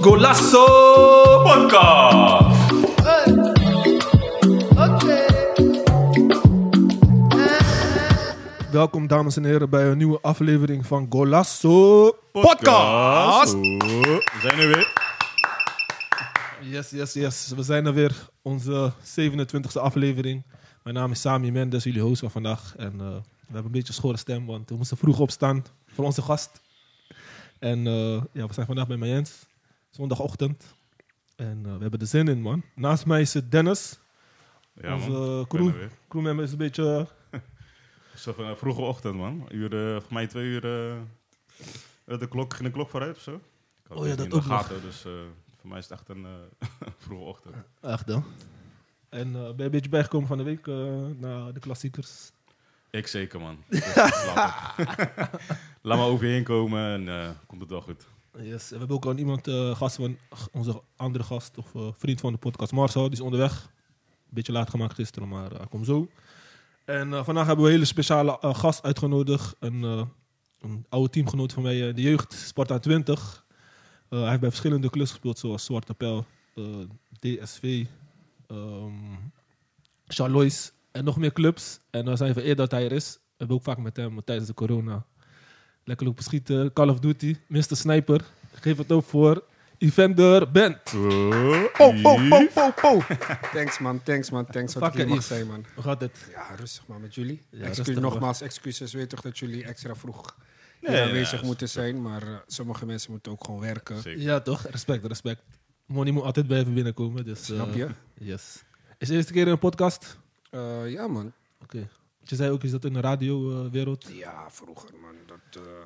Golasso Podcast. Welkom dames en heren bij een nieuwe aflevering van Golasso Podcast. We zijn er weer. Yes, yes, yes. We zijn er weer. Onze 27e aflevering. Mijn naam is Sami Mendes, jullie host van vandaag. En eh, we hebben een beetje schorre stem, want we moesten vroeg opstaan voor onze gast. En eh, ja, we zijn vandaag bij Mayens, zondagochtend. En eh, we hebben er zin in, man. Naast mij zit Dennis. Ja, onze crew, er crewmember is een beetje... Zo van een vroege ochtend, man. Uur, voor mij twee uur. de klok, ging de klok vooruit of zo? Ik had Oh ja, dat ook de nog. gaten, dus voor mij is het echt een vroege ochtend. Echt dan. En eh, ben je een beetje bijgekomen van de week eh, naar de klassiekers? Ik zeker, man. Laat, maar over je heen komen en eh, komt het wel goed. Yes. We hebben ook al iemand, gast van onze andere gast of vriend van de podcast, Marcel. Die is onderweg. Beetje laat gemaakt gisteren, maar hij komt zo. En vandaag hebben we een hele speciale gast uitgenodigd. Een, een oude teamgenoot van mij, de jeugd, Sparta 20. Eh, hij heeft bij verschillende clubs gespeeld, zoals Zwarte Pijl, DSV, ehm Charlois en nog meer clubs. En we zijn vereerd dat hij er is. We hebben ook vaak met hem tijdens de corona lekker lopen schieten. Call of Duty, Mr. Sniper. Geef het op voor Evander Bent. Oh, Po, po, po, po, po. Thanks man, thanks man, thanks wat it, mag zijn man. Hoe gaat het? Ja, rustig maar met jullie. Ja, Excuus, nogmaals, excuses. Weet toch dat jullie extra vroeg hier Nee, aanwezig ja, moeten zijn. Maar eh, sommige mensen moeten ook gewoon werken. Zeker. Ja, toch? Respect, respect. Money moet altijd blijven binnenkomen. Dus, eh, Snap je? Yes. Is de eerste keer in een podcast? Eh, ja man. Oké. Je zei ook, is dat in de radiowereld? Ja, vroeger man. Dat, eh,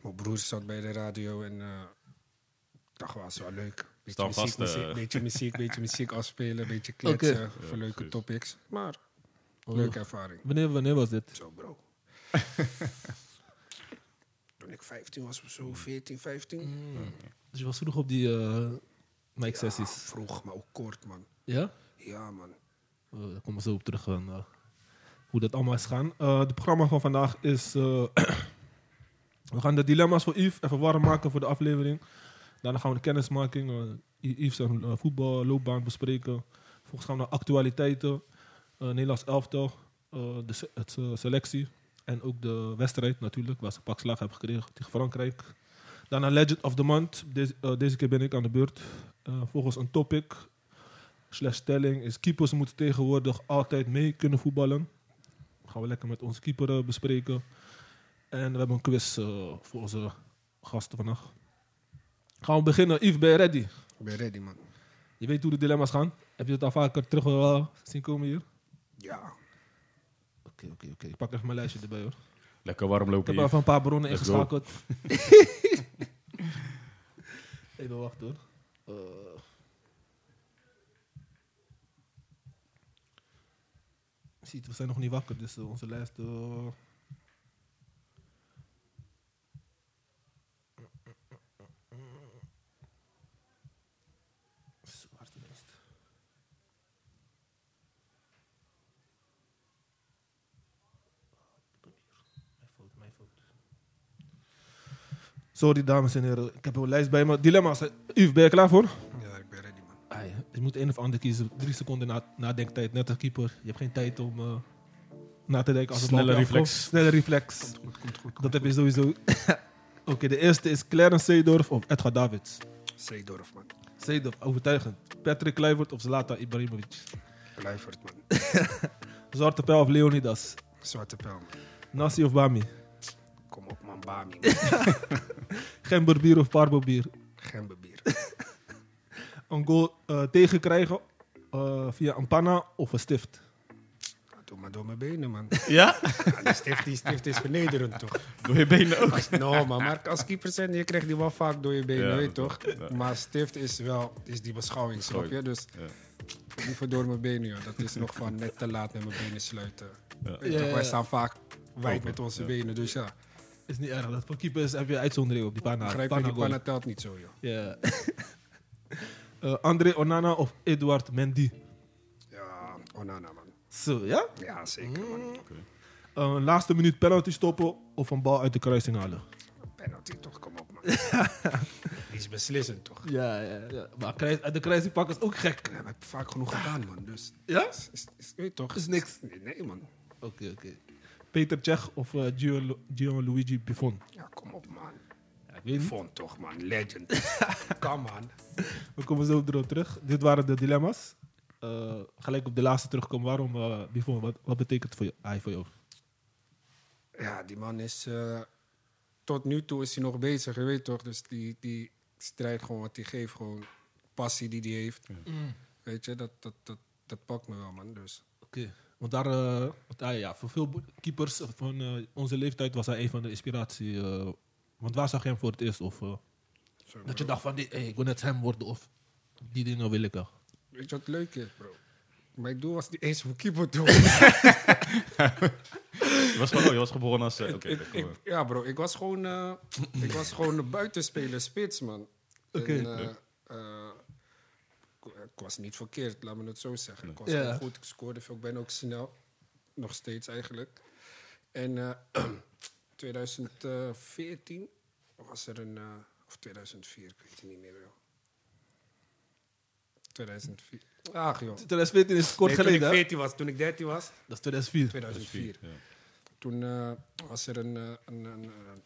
mijn broer zat bij de radio en eh dacht was wel leuk. Beetje Staan muziek, vast, muziek, eh. beetje muziek, beetje muziek afspelen, beetje kletsen. Voor leuke precies. topics. Maar Oh. leuke ervaring. Wanneer, wanneer was dit? Zo bro. Toen ik 15 was of zo, 14, 15. Dus je was vroeg op die eh mic Ja, sessies. vroeg, maar ook kort, man. Ja? Ja, man. Oh, daar komen we zo op terug. van, eh, hoe dat allemaal is gaan. Eh het programma van vandaag is... eh, we gaan de dilemma's voor Yves even warm maken voor de aflevering. Daarna gaan we de kennismaking. eh, Yves zijn uh, voetballoopbaan bespreken. Vervolgens gaan we naar actualiteiten. eh Nederlands elftal. eh, de se- het, eh, selectie. En ook de wedstrijd natuurlijk. Waar ze pak slag hebben gekregen tegen Frankrijk. Daarna Legend of the Month. Deze, eh, deze keer ben ik aan de beurt. Eh, volgens een topic slash stelling is keepers moeten tegenwoordig altijd mee kunnen voetballen. Gaan we lekker met onze keeper eh, bespreken. En we hebben een quiz eh, voor onze gasten vandaag. Gaan we beginnen. Yves, ben je ready? Ik ben ready, man. Je weet hoe de dilemma's gaan. Heb je het al vaker terug eh, zien komen hier? Ja. Oké, oké, oké. Ik pak even mijn lijstje erbij hoor. Lekker warm Ik lopen heb hier. even een paar bronnen Let's ingeschakeld. even wachten hoor. Eh. We zijn nog niet wakker, dus eh, onze lijst. eh. Sorry, dames en heren. Ik heb een lijst bij me. Dilemma's. Yves, ben je klaar voor? Je moet een of ander kiezen. Drie seconden na, nadenktijd. Net als keeper. Je hebt geen tijd om eh, na te denken. Als bal Snelle reflex. Snelle reflex. Goed, goed, goed. Dat heb je sowieso. Oké, de eerste is Clarence Seedorf of Edgar Davids. Zeedorf, man. Seedorf, overtuigend. Patrick Kluivert of Zlatan Ibrahimovic. Kluivert, man. Zwarte Pijl of Leonidas. Zwarte pijl, man. Nasi of Bami. Kom op, man. Bami, man. Gemberbier of Parbobier. Gemberbier. Een goal eh, tegenkrijgen eh, via een panna of een stift. Doe maar door mijn benen, man. Ja? Ja, die, stift, die stift is vernederend, toch? Door je benen ook. No, man. Maar als keeper zijn, je krijgt die wel vaak door je benen, Ja, weet toch? ja. Maar stift is wel is die beschouwing, snap je? Dus Ja. liever door mijn benen, joh. Dat is nog van net te laat met mijn benen sluiten. Weet Ja, toch, wij staan vaak wijd met onze ja. benen, dus ja. Is niet erg. Dat voor keepers heb je uitzondering op die panna. Begrijp je, panna die panna telt niet zo, joh. Ja. Eh, André Onana of Eduard Mendy. Ja, Onana, man. Zo, ja? Ja, zeker, man. Een laatste minuut penalty stoppen of een bal uit de kruising halen? Penalty toch, kom op man. Die is beslissend toch? Ja, ja, ja. Maar kruis, uit de kruising pakken is ook gek. Dat heb ik vaak genoeg gedaan man. Dus Ja? is, is, is- weet je toch? Is niks. Nee, nee man. Oké, oké. Peter Cech of eh, Gio- Gianluigi Buffon? Ja, kom op man. Vond toch man, legend. Kom man. We komen zo erop terug. Dit waren de dilemma's. Eh, gelijk op de laatste terugkomen. Waarom eh Buffon? Wat, wat betekent voor jou, hij voor jou? Ja, die man is... eh, tot nu toe is hij nog bezig, je weet toch? Dus die, die strijd gewoon wat hij geeft, gewoon passie die hij heeft. Weet je, dat, dat, dat, dat pakt me wel man. Dus Oké. Want daar, want, ah, ja, voor veel keepers van onze leeftijd was hij een van de inspiratie. eh, want waar zag je hem voor het eerst? Of eh, dat je dacht van, die, hey, ik wil net hem worden of die dingen wil ik wel. Weet je wat leuk is, bro? Mijn doel was niet eens voor keeper te Je was, gewoon, je was geboren als... eh, ik, ik, ja, bro, ik was gewoon, eh, ik was gewoon een buitenspeler, spits, man. Oké. En, eh, eh, ik, ik was niet verkeerd, laat me het zo zeggen. Ik was gewoon goed, ik scoorde veel, ik ben ook snel. Nog steeds eigenlijk. En eh 2014 was er een, eh, of 2004, ik weet het niet meer, bro. 2004. Ach, joh. 2014 is kort Nee, toen geleden, ik hè? 14 was, toen ik 13 was, Dat is 2004. 2004. Ja. Toen eh, was er een, eh, een, een, een,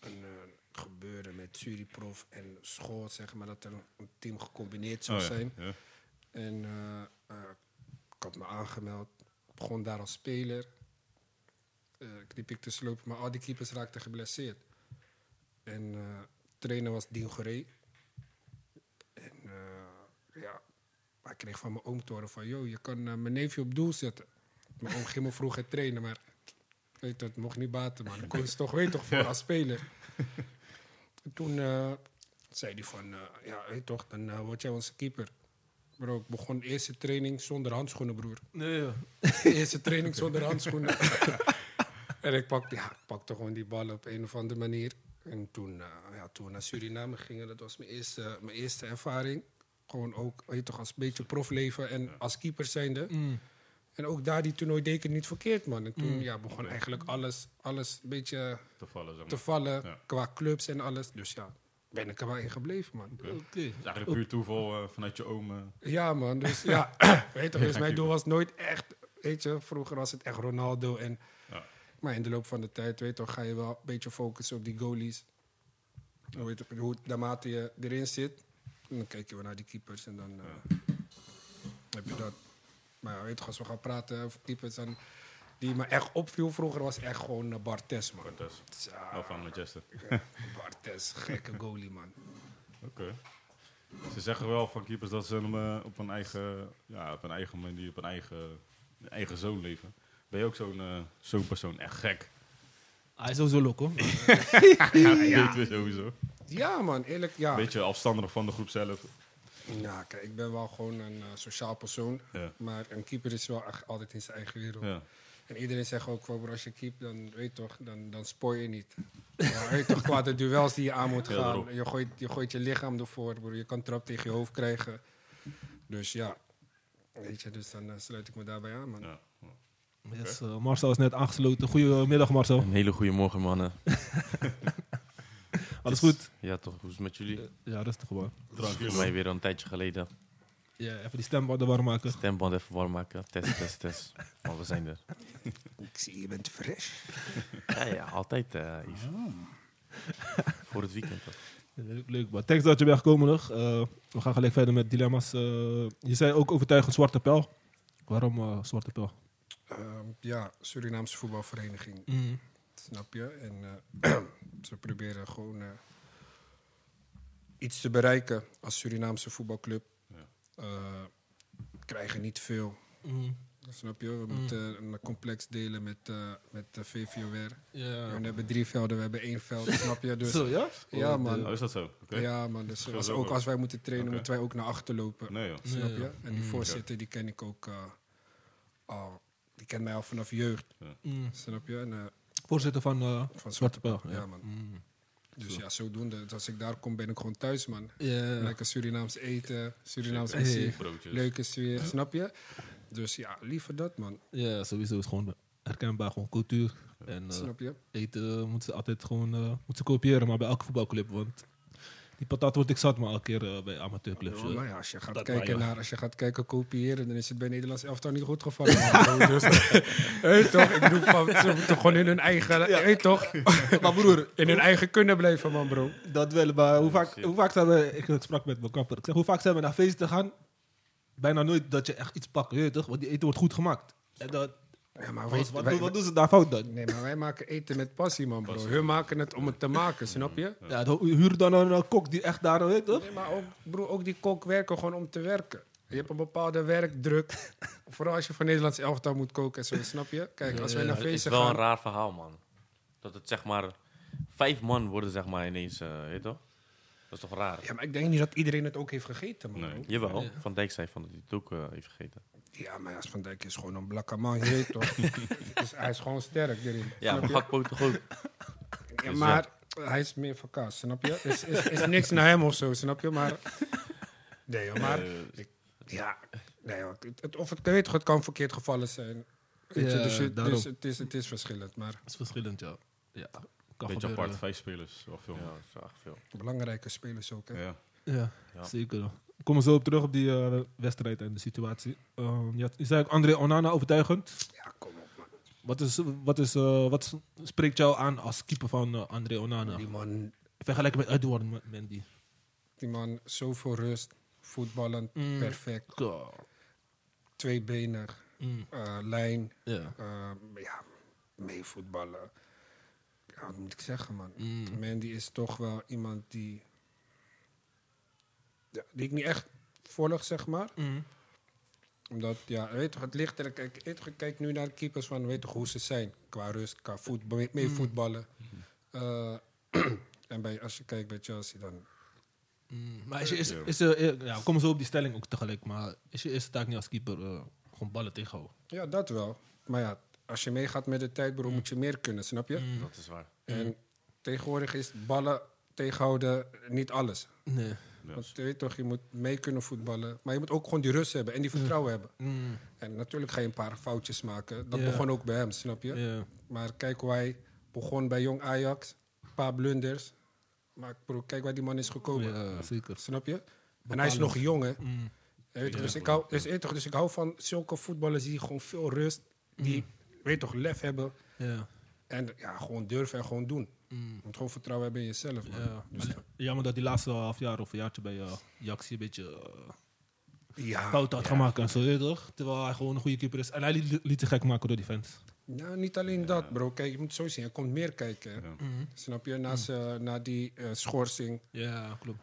een, eh, gebeuren met Suriprof en school, zeg maar, dat er een team gecombineerd zou Oh, ja, zijn. ja. En ik had me aangemeld, begon daar als speler. Eh liep ik te slopen, maar al die keepers raakten geblesseerd. En eh trainer was Dien Goree. En eh, ja, hij kreeg van mijn oom te horen van... ...joh, je kan eh, mijn neefje op doel zetten. Mijn oom ging me vroeger trainen, maar... Weet het mocht niet baten, man. Ik koos toch, weet toch, voor als speler. En toen eh, zei hij van... eh, ja, weet toch, dan eh, word jij onze keeper. Bro, ik begon de eerste training zonder handschoenen, broer. Nee, eerste training zonder handschoenen. en ik pakte, ja, ik pakte gewoon die bal op een of andere manier. En toen, eh, ja, toen we naar Suriname gingen, dat was mijn eerste, mijn eerste ervaring. Gewoon ook, weet je toch, als beetje profleven en als keeper zijnde. Mm. En ook daar die toernooi deed ik het niet verkeerd, man. En toen ja, begon eigenlijk alles, alles een beetje Te vallen, zeg maar. te vallen Ja. qua clubs en alles. Dus ja, ben ik er wel in gebleven, man. Het is eigenlijk puur toeval eh, vanuit je oom. eh. Ja, man. Dus ja, weet je, dus mijn doel was nooit echt, weet je, vroeger was het echt Ronaldo. En. Maar in de loop van de tijd, weet toch, ga je wel een beetje focussen op die goalies. Hoe, weet je, hoe naarmate je erin zit, dan kijk je wel naar die keepers en dan eh, heb je dat. Maar ja, weet je, als we gaan praten over keepers, dan, die me echt opviel vroeger was echt gewoon uh, Bartes, man. Cortez. Ja, van Manchester. Bartes, gekke goalie, man. Oké. Ze zeggen wel van keepers dat ze hem eh, op een eigen, ja, op een eigen manier, op een eigen, eigen zoon leven. Ben je ook zo'n eh, zo'n persoon? Echt gek. Hij is sowieso loco. Ja, weten we sowieso. Ja, man, eerlijk, ja. Beetje afstandig van de groep zelf. Ja, kijk, ik ben wel gewoon een eh, sociaal persoon. Ja. Maar een keeper is wel echt altijd in zijn eigen wereld. Ja. En iedereen zegt ook, bro, als je keept, dan weet je toch, dan, dan spoor je niet. Maar weet je toch, qua de duels die je aan moet Ja, gaan. Je gooit, je gooit je lichaam ervoor, bro. Je kan trap tegen je hoofd krijgen. Dus ja, weet je, dus dan eh, sluit ik me daarbij aan, man. Ja. Yes, eh, Marcel is net aangesloten. Goedemiddag Marcel. Een hele goede morgen, mannen. Alles goed? Ja, toch? Hoe is het met jullie? Ja, rustig gewoon. Voor mij weer een tijdje geleden. Ja, even die stembanden warm maken. Stemband even warm maken. Test, test, test. Maar we zijn er. Ik zie, je bent fresh. Ja, ja, altijd, eh Yves. Voor het weekend, toch? Leuk, leuk man. Thanks dat je bent gekomen nog. Eh, we gaan gelijk verder met dilemma's. Eh, je zei ook overtuigend Zwarte Pijl. Waarom eh, Zwarte Pijl? Ehm, ja, Surinaamse voetbalvereniging, Mm. snap je? En eh, ze proberen gewoon eh, iets te bereiken als Surinaamse voetbalclub. Ja. Eh, krijgen niet veel. Mm. Snap je? We moeten een complex delen met, eh met de VVOR. Ja. We hebben drie velden, we hebben één veld, snap je? Dus, Zo, ja? Ja, man. Oh, is dat zo? Oké. Ja, man. Dus als, ook als wij moeten trainen, moeten wij ook naar achter lopen. Nee. Snap Ja, je? ja. En die voorzitter, die ken ik ook eh, al. Die kent mij al vanaf jeugd, Mm. snap je? En, eh, Voorzitter van, eh, van Zwarte Pijl. Ja, man. Mm. Dus ja, zodoende. Dus als ik daar kom, ben ik gewoon thuis, man. Lekker Surinaams eten, Surinaams muziek, Broodjes. leuke sfeer, snap je? Dus ja, liever dat, man. ja, sowieso is gewoon herkenbaar, gewoon cultuur. En eh, Snap je? eten moeten ze altijd gewoon moeten ze kopiëren, maar bij elke voetbalclub. Want die patat word ik zat, maar elke keer eh, bij amateurclubs. Ja, eh. maar ja, als je gaat Dat kijken naar, als je gaat kijken kopiëren, dan is het bij Nederlands elftal niet goed gevallen. dus, hey, toch? Ik bedoel, van, ze moeten gewoon in hun eigen, hey, toch? maar broer, In hun eigen kunnen blijven, man, bro. dat wel. Maar hoe vaak, hoe vaak zijn we, ik sprak met mijn kapper, ik zeg, hoe vaak zijn we naar feesten gaan? Bijna nooit dat je echt iets pakt, weet je toch? Want die eten wordt goed gemaakt. En dat, Ja, maar wat, weet, wat, wij- doen- wat doen ze daar fout dan? Nee, maar wij maken eten met passie, man, bro. Hun maken het om het te maken, snap je? Ja, dan huur dan een kok die echt daar, weet toch? Nee, maar ook, bro, ook die kok werken gewoon om te werken. Je hebt een bepaalde werkdruk. Vooral als je voor Nederlands elftal moet koken en zo, snap je? Kijk, als wij naar Het is feesten wel een gaan... raar verhaal, man. Dat het zeg maar vijf man worden zeg maar ineens, eh weet je toch? Dat is toch raar? Ja, maar ik denk niet dat iedereen het ook heeft gegeten, man. Nee. Jawel, Ja. Van Dijk zei van dat hij het ook eh, heeft gegeten. Ja, maar als Van Dijk is gewoon een blakke man, je weet toch? dus hij is gewoon sterk erin. Ja, maar? Gakpo toch ook? Ja, maar hij is meer van kaas, snap je? Is, is, is niks naar hem of zo, snap je? Maar, nee, joh, maar Eh, ja, nee, joh, het, het- of het, ik weet toch, het kan verkeerd gevallen zijn. Weet je, Ja, dus, je- daarom. dus het, is, het is verschillend, maar Dat is verschillend, ja. Ja, kan beetje gebeuren. apart, vijf spelers. Wel veel. Ja, dat is wel echt veel. belangrijke spelers ook. Hè? Ja. Ja, Ja. zeker. We komen zo op terug op die eh, wedstrijd en de situatie. Ehm, je, had, je zei ook André Onana overtuigend. Ja, kom op, man. Wat, is, wat, is, eh, wat spreekt jou aan als keeper van eh, André Onana? Die man, Vergelijken met Edouard Mendy. die man, zoveel rust, voetballend, Mm. perfect, Ja. tweebenig, Mm, lijn, ja. eh, ja, meevoetballen. Ja, wat moet ik zeggen, man? Mm. Mandy is toch wel iemand die, die ik niet echt volg, zeg maar. Mm. Omdat, ja, weet toch, het ligt er. Kijk, ik kijk nu naar de keepers van, weet toch hoe ze zijn. Qua rust, qua voetbal, mee voetballen. Eh, en bij, als je kijkt bij Chelsea, dan... Mm. Maar is je, is, is, ja, we komen zo op die stelling ook tegelijk. Maar is je eerste taak niet als keeper eh, gewoon ballen tegenhouden? Ja, dat wel. Maar ja, als je meegaat met de tijd, bro, moet je meer kunnen, snap je? Mm. Dat is waar. En tegenwoordig is ballen tegenhouden niet alles. Nee. Want je weet toch, je moet mee kunnen voetballen. Maar je moet ook gewoon die rust hebben en die vertrouwen hebben. Mm. En natuurlijk ga je een paar foutjes maken. Dat begon ook bij hem, snap je? Maar kijk hoe hij begon bij Jong Ajax. Een paar blunders. Maar bro, kijk waar die man is gekomen. ja, zeker. Snap je? En hij is nog jong, hè? Mm. Weet Ja, dus, ik hou, dus, je weet toch, dus ik hou van zulke voetballers die gewoon veel rust, die, weet toch, lef hebben. Ja. En ja, gewoon durven en gewoon doen. Mm. Je moet gewoon vertrouwen hebben in jezelf, man. Ja. Dus, Jammer dat die laatste half jaar of een jaartje bij uh, Jaxi een beetje eh, ja, fout had ja. gemaakt en zo, weet je toch? Terwijl hij gewoon een goede keeper is. En hij liet, liet zich gek maken door die fans. Nou, niet alleen dat, bro. Kijk, je moet zo zien. Er komt meer kijken. Ja. Snap je? Na, z'n- na die eh, schorsing. Ja, klopt.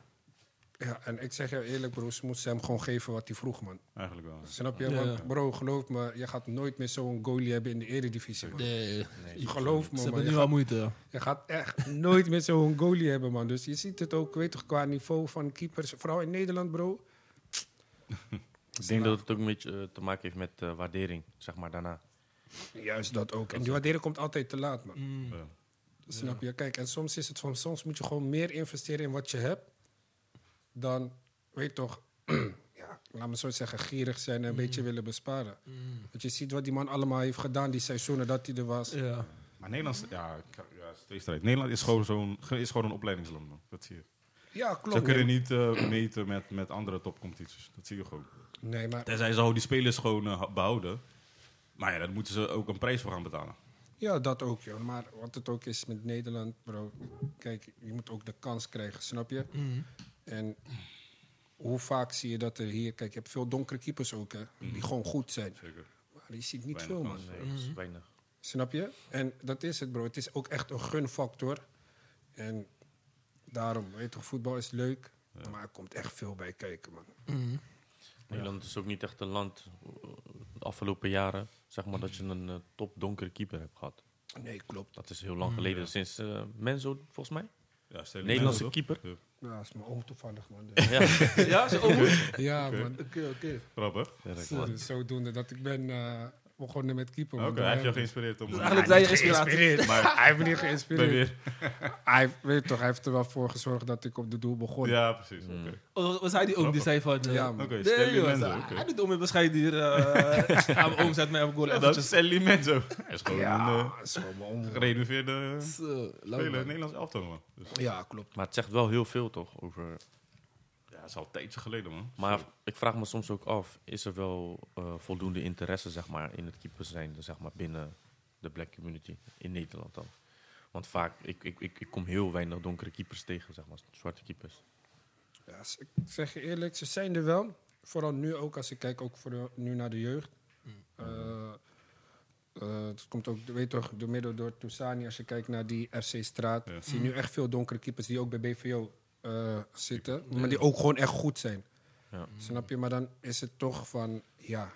Ja, en ik zeg je eerlijk, bro. Ze moesten hem gewoon geven wat hij vroeg, man. Eigenlijk wel. Snap je? Ja. Want, bro, geloof me, je gaat nooit meer zo'n goalie hebben in de eredivisie, man. Nee, Nee, Geloof ze me, man. hebben Je nu gaat, wel moeite. je gaat echt nooit meer zo'n goalie hebben, man. Dus je ziet het ook, weet toch, qua niveau van keepers. Vooral in Nederland, bro. Ik denk dat het ook een beetje eh, te maken heeft met eh, waardering, zeg maar, daarna. Juist dat ook. En die waardering komt altijd te laat, man. Mm. Ja. Snap je? Kijk, en soms is het van, soms moet je gewoon meer investeren in wat je hebt. Dan, weet toch, ja, laat me zo zeggen, gierig zijn en een beetje willen besparen. Want je ziet wat die man allemaal heeft gedaan die seizoenen dat hij er was. Ja. Maar Nederland, ja, ja. Nederland is gewoon, zo'n, is gewoon een opleidingsland, man. Dat zie je. Ja, Ze klopt. kunnen Nee, niet eh, meten met, met andere topcompetities. Dat zie je gewoon. nee, maar Tenzij ze die spelers gewoon eh, behouden. Maar ja, daar moeten ze ook een prijs voor gaan betalen. ja, dat ook, joh. Maar wat het ook is met Nederland, bro. Kijk, je moet ook de kans krijgen, snap je? Mm. En hoe vaak zie je dat er hier... Kijk, je hebt veel donkere keepers ook, hè. Die gewoon goed zijn. Zeker. Maar je ziet niet Weinig veel, man. Nee, dat is weinig. Snap je? En dat is het, bro. Het is ook echt een gunfactor. En daarom, weet je toch, voetbal is leuk. Maar er komt echt veel bij kijken, man. Mm. Nederland is ook niet echt een land, eh, de afgelopen jaren, zeg maar, dat je een eh, top donkere keeper hebt gehad. Nee, klopt. Dat is heel lang geleden, sinds eh Menzo, volgens mij. Ja, Nederlandse keeper. Ja, Ja, dat is mijn oom toevallig, man. Ja, Ja, zo. Oké, ja, man. oké. Grappig. Zo- klopt. Zodoende dat ik ben... eh, begonnen met keeper. Oké, hij heeft jou geïnspireerd om... Dus eh, eigenlijk Hij zijn je inspiratie. geïnspireerd. Maar- hij heeft me niet ben geïnspireerd. weer... Hij, weet toch, hij heeft er wel voor gezorgd dat ik op de doel begon. Ja, precies. Mm. Oké. Oh, was hij die oom die zei van... eh, Ja, man. Oké, Nee, Stanley Menzo. hij- oké. Hij doet om in bescheiden hier. eh, ja, mijn oom zet mij op goal. Ja, dat is Stanley Menzo. Hij is gewoon een Ja, eh, gerenoveerde speler Nederlands elftal, man. Dus, Ja, klopt. Maar het zegt wel heel veel toch over. Ja, dat is al een tijdje geleden, man. Maar ik vraag me soms ook af: is er wel eh, voldoende interesse zeg maar, in het keeper zijn zeg maar, binnen de black community in Nederland dan? Want vaak, ik, ik, ik, ik kom heel weinig donkere keepers tegen, zeg maar, zwarte keepers. Ja, ik zeg je eerlijk, ze zijn er wel. Vooral nu ook, als ik kijk ook voor de- nu naar de jeugd. Eh, eh, het komt ook, weet toch, door middel door Toussani. Als je kijkt naar die FC-straat, Ja. zie je nu echt veel donkere keepers die ook bij BVO eh, zitten. Maar die ook gewoon echt goed zijn. Ja. Snap je? Maar dan is het toch van, ja,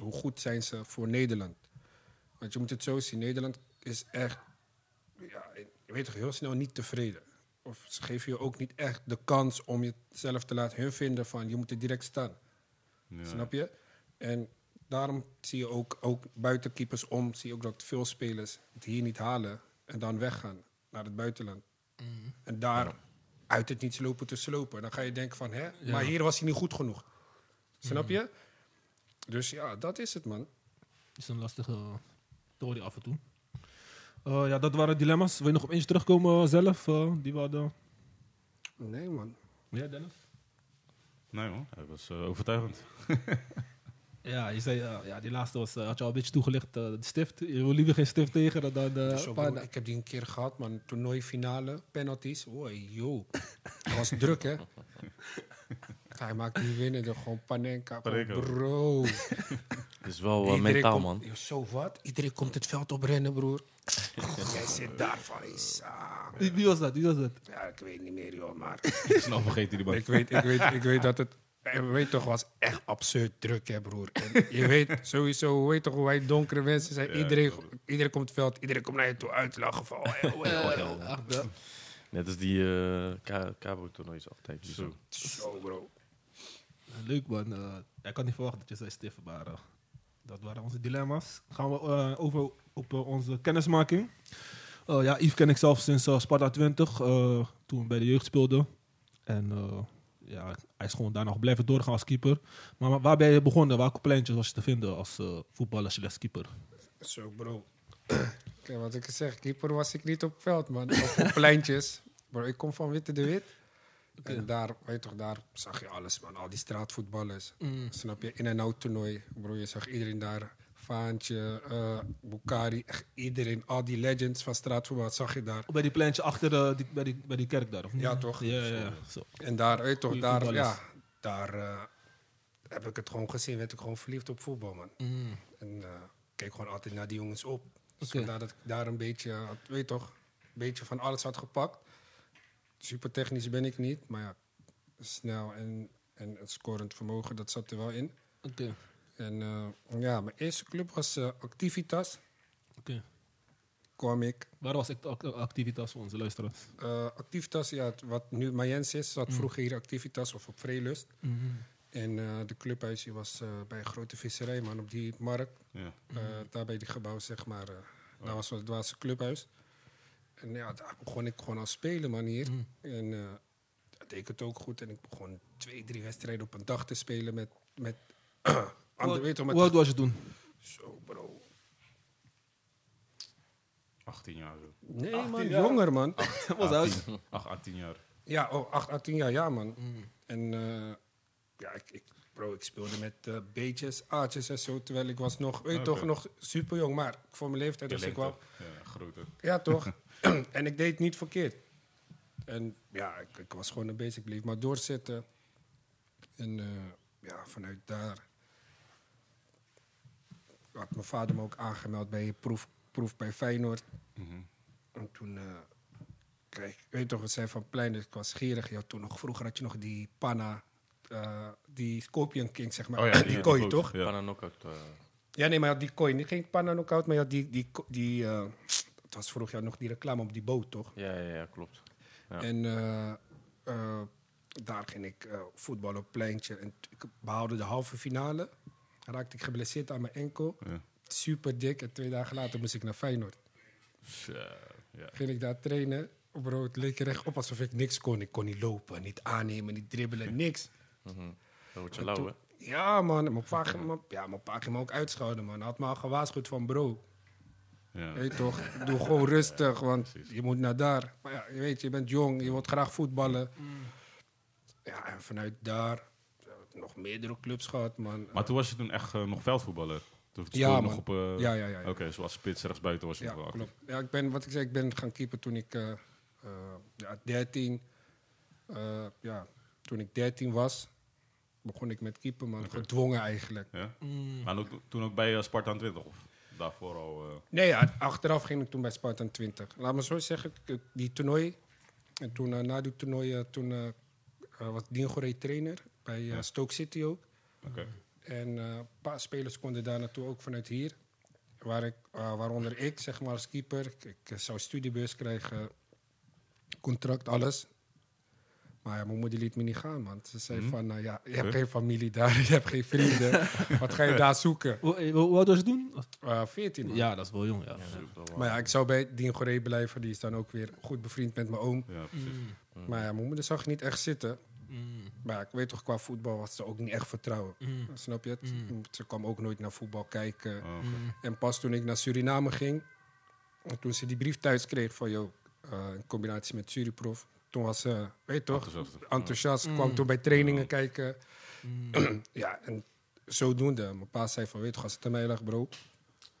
hoe goed zijn ze voor Nederland? Want je moet het zo zien, Nederland is echt, ja, je weet toch, heel snel niet tevreden. Of ze geven je ook niet echt de kans om jezelf te laten hun vinden van, je moet er direct staan. Ja. Snap je? En daarom zie je ook, ook buiten keepers om, zie je ook dat veel spelers het hier niet halen en dan weggaan naar het buitenland. En daar uit het niets lopen te slopen. Dan ga je denken van, hè, maar hier was hij niet goed genoeg. Snap je? Dus ja, dat is het, man. is een lastige story af en toe. Eh, ja, dat waren dilemma's. Wil je nog op eentje terugkomen zelf? eh, die we hadden. Nee, man. Ja, Dennis? Nee, man. Hij was eh, overtuigend. Ja, je zei, ja, die laatste was, eh, had je al een beetje toegelicht. eh, de stift. Je wil liever geen stift tegen dan... dan eh, Dus bro, ik heb die een keer gehad, man. Toernooifinale, penalties. Oei, joh. Dat was druk, hè? Hij maakt die winnende, gewoon Panenka. Bro. Het is wel mentaal, komt- man. Zo wat? Iedereen komt het veld op rennen, broer. Jij zit daar van, Isa. Wie was dat? Wie was dat? Ja, ik weet niet meer, joh, maar... Snel vergeten die man. ik, weet, ik, weet, ik weet dat het... En we weten toch, was echt absurd druk, hè, broer. En je weet sowieso, we weten toch hoe wij donkere mensen zijn. Ja, iedereen, iedereen komt het veld, iedereen komt naar je toe uitlachen van... Oh, oh, oh, oh, oh. Net als die uh, Cabo-toernoois altijd. Zo. Zo, bro. Leuk man. Eh, ik had niet verwacht dat je zei stift, maar eh, dat waren onze dilemma's. Gaan we eh, over op eh, onze kennismaking. Eh, ja, Yves ken ik zelf sinds eh, Sparta 20, eh, toen we bij de jeugd speelden. En eh, ja, hij is gewoon daar nog blijven doorgaan als keeper. Maar wa- waar ben je begonnen? Welke pleintjes was je te vinden als eh voetballer slash keeper? Zo, bro. Kijk, wat ik zeg, keeper was ik niet op het veld, man. Of op pleintjes. Bro, ik kom van Witte de Wit. En daar, weet je toch, daar zag je alles, man. Al die straatvoetballers. Snap je? In- en out toernooi. Bro, je zag iedereen daar. Vaantje, eh Bukari, echt iedereen. Al die legends van straatvoetbal zag je daar. Bij die pleintje achter eh, die, bij, die, bij die kerk daar, of niet? Ja, toch? Ja, ja, ja. Zo. En daar, weet toch, Goeie daar, voetballers. ja, daar eh, heb ik het gewoon gezien. Werd ik gewoon verliefd op voetbal, man. Mm. En eh, keek gewoon altijd naar die jongens op. Dus vandaar dat ik daar een beetje, had- weet toch, een beetje van alles had gepakt. Super technisch ben ik niet, maar ja, snel en, en het scorend vermogen, dat zat er wel in. Oké, En eh, ja, mijn eerste club was eh, Activitas. oké. Kwam ik. Waar was act- act- Activitas voor onze luisteraars? Eh, Activitas, ja, wat nu Mayens is, zat vroeger hier Activitas of op Vreelust. En eh, de clubhuis die was eh, bij een grote visserij, man, op die markt. Ja. Eh, daar bij die gebouw, zeg maar. eh Daar was het een clubhuis. En ja, daar begon ik gewoon als spelen, man, hier. En eh dat deed ik het ook goed. En ik begon twee, drie wedstrijden op een dag te spelen met... met weet je, wel, Hoe oud met was je toen? Zo, bro. 18 jaar zo. Nee, 18 man, jaar? jonger, man. Dat was oud. 18, 8, 18 jaar. Ja, oh, 8, 18 jaar, ja, man. En eh, ja, ik, ik, bro, ik speelde met eh beetjes, aatjes en zo. Terwijl ik was nog, weet je Oké. toch, nog super jong. Maar voor mijn leeftijd was ik wel... Ja, grote. Ja, toch? en ik deed het niet verkeerd. En ja, ik, ik was gewoon een basic bleef maar doorzetten. En eh, ja, vanuit daar had mijn vader me ook aangemeld bij een proef, proef bij Feyenoord. Mhm. En toen, eh kijk, weet je toch, we zijn van plein, dus ik was gierig. Je had toen nog, vroeger had je nog die panna, eh, die Scorpion King, zeg maar. Oh ja, die, kooi, toch? Ja. Panna knockout. eh, Ja, nee, maar je had die kooi. Niet geen panna knockout, maar je had die, die, die eh, het was vroeger nog die reclame op die boot, toch? ja, ja, ja, klopt. Ja. En eh, eh, daar ging ik eh voetballen op pleintje. En ik behaalde de halve finale. Raakte ik geblesseerd aan mijn enkel. Ja. Super dik. En twee dagen later moest ik naar Feyenoord. Zo, ja. Ging ik daar trainen. Bro, het leek er echt op alsof ik niks kon. Ik kon niet lopen, niet aannemen, niet dribbelen, niks. Mhm. Dan word je lauw, hè? Ja, man. Mijn pa, ging me- ja, mijn pa ging me ook uitschouwen, man. Hij had me al gewaarschuwd van, bro, Ja. weet je toch, doe gewoon rustig, want Precies. je moet naar daar. Maar ja, je weet, je bent jong, je wilt graag voetballen. Ja, en vanuit daar nog meerdere clubs gehad, man. Maar toen was je toen echt eh, nog veldvoetballer? Toen Ja, speelde je man. nog op... eh, ja, ja, ja. ja. Oké, zoals spits rechtsbuiten was je Ja, nog wel actief. klopt. Ja, ik ben, wat ik zei, ik ben gaan keeper toen ik, eh, eh, ja, 13, eh, ja, toen ik 13 was, begon ik met keeper, man. Gedwongen eigenlijk. Ja? Mm. Maar ook, toen ook bij Sparta 20 of daarvoor al... eh, Nee, ja, achteraf ging ik toen bij Spartan 20. Laat me zo zeggen, die toernooi. En toen, na die toernooi, toen was Dingoré trainer bij eh, Ja. Stoke City ook. Oké. En eh, een paar spelers konden daar naartoe, ook vanuit hier. Waar ik, eh, waaronder ik, zeg maar, als keeper. Ik, ik, zou studiebeurs krijgen, contract, alles. Maar ja, mijn moeder liet me niet gaan, man. Ze zei Mhm. van, nou ja, je hebt Huh? geen familie daar, je hebt geen vrienden. Wat ga je daar zoeken? Hoe, hoe oud was je toen? Eh 14, man. Ja, dat is wel jong, ja. Maar ja, ik zou bij Dien Goré blijven. Die is dan ook weer goed bevriend met mijn oom. Ja, precies. Mm. Maar ja, mijn moeder zag niet echt zitten. Mm. Maar ik weet toch, qua voetbal was ze ook niet echt vertrouwen. Mm. Snap je het? Mm. Ze kwam ook nooit naar voetbal kijken. Oh. Mm. En pas toen ik naar Suriname ging, en toen ze die brief thuis kreeg van, joh, eh, in combinatie met Suriprof, toen was ze, weet je toch, Enthousiast. enthousiast. Mm. Kwam toen bij trainingen kijken. Mm. Ja, en zodoende. Mijn pa zei van, weet je toch, als het aan mij lag, bro,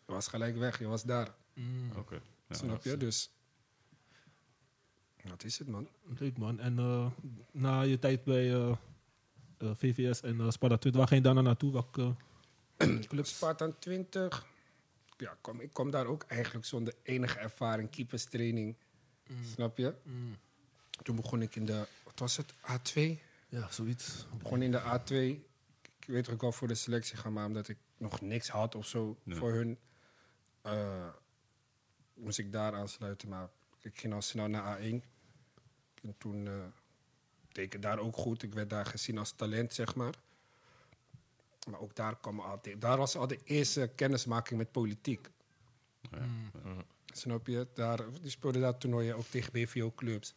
je was gelijk weg, je was daar. Mm. Oké. Ja, Snap je? Dus, wat is het, man? Leuk man. En eh, na je tijd bij eh, eh, VVS en eh, Sparta 20, waar ging je daarna naartoe? Welke uh, clubs? Spartan 20. Ja, kom, ik kom daar ook eigenlijk zonder enige ervaring, keeperstraining. Snap je? Mm. Toen begon ik in de, wat was het, A2? Ja, zoiets. Ik begon in de A2. Ik weet dat ik wel voor de selectie gaan, maar omdat ik nog niks had of zo voor hun, eh, moest ik daar aansluiten. Maar ik ging al snel naar A1. En toen eh deed ik daar ook goed. Ik werd daar gezien als talent, zeg maar. Maar ook daar kwam altijd, daar was al de eerste kennismaking met politiek. Ja. Mm. Snap je? Daar, die speelde daar toernooien ook tegen BVO-clubs.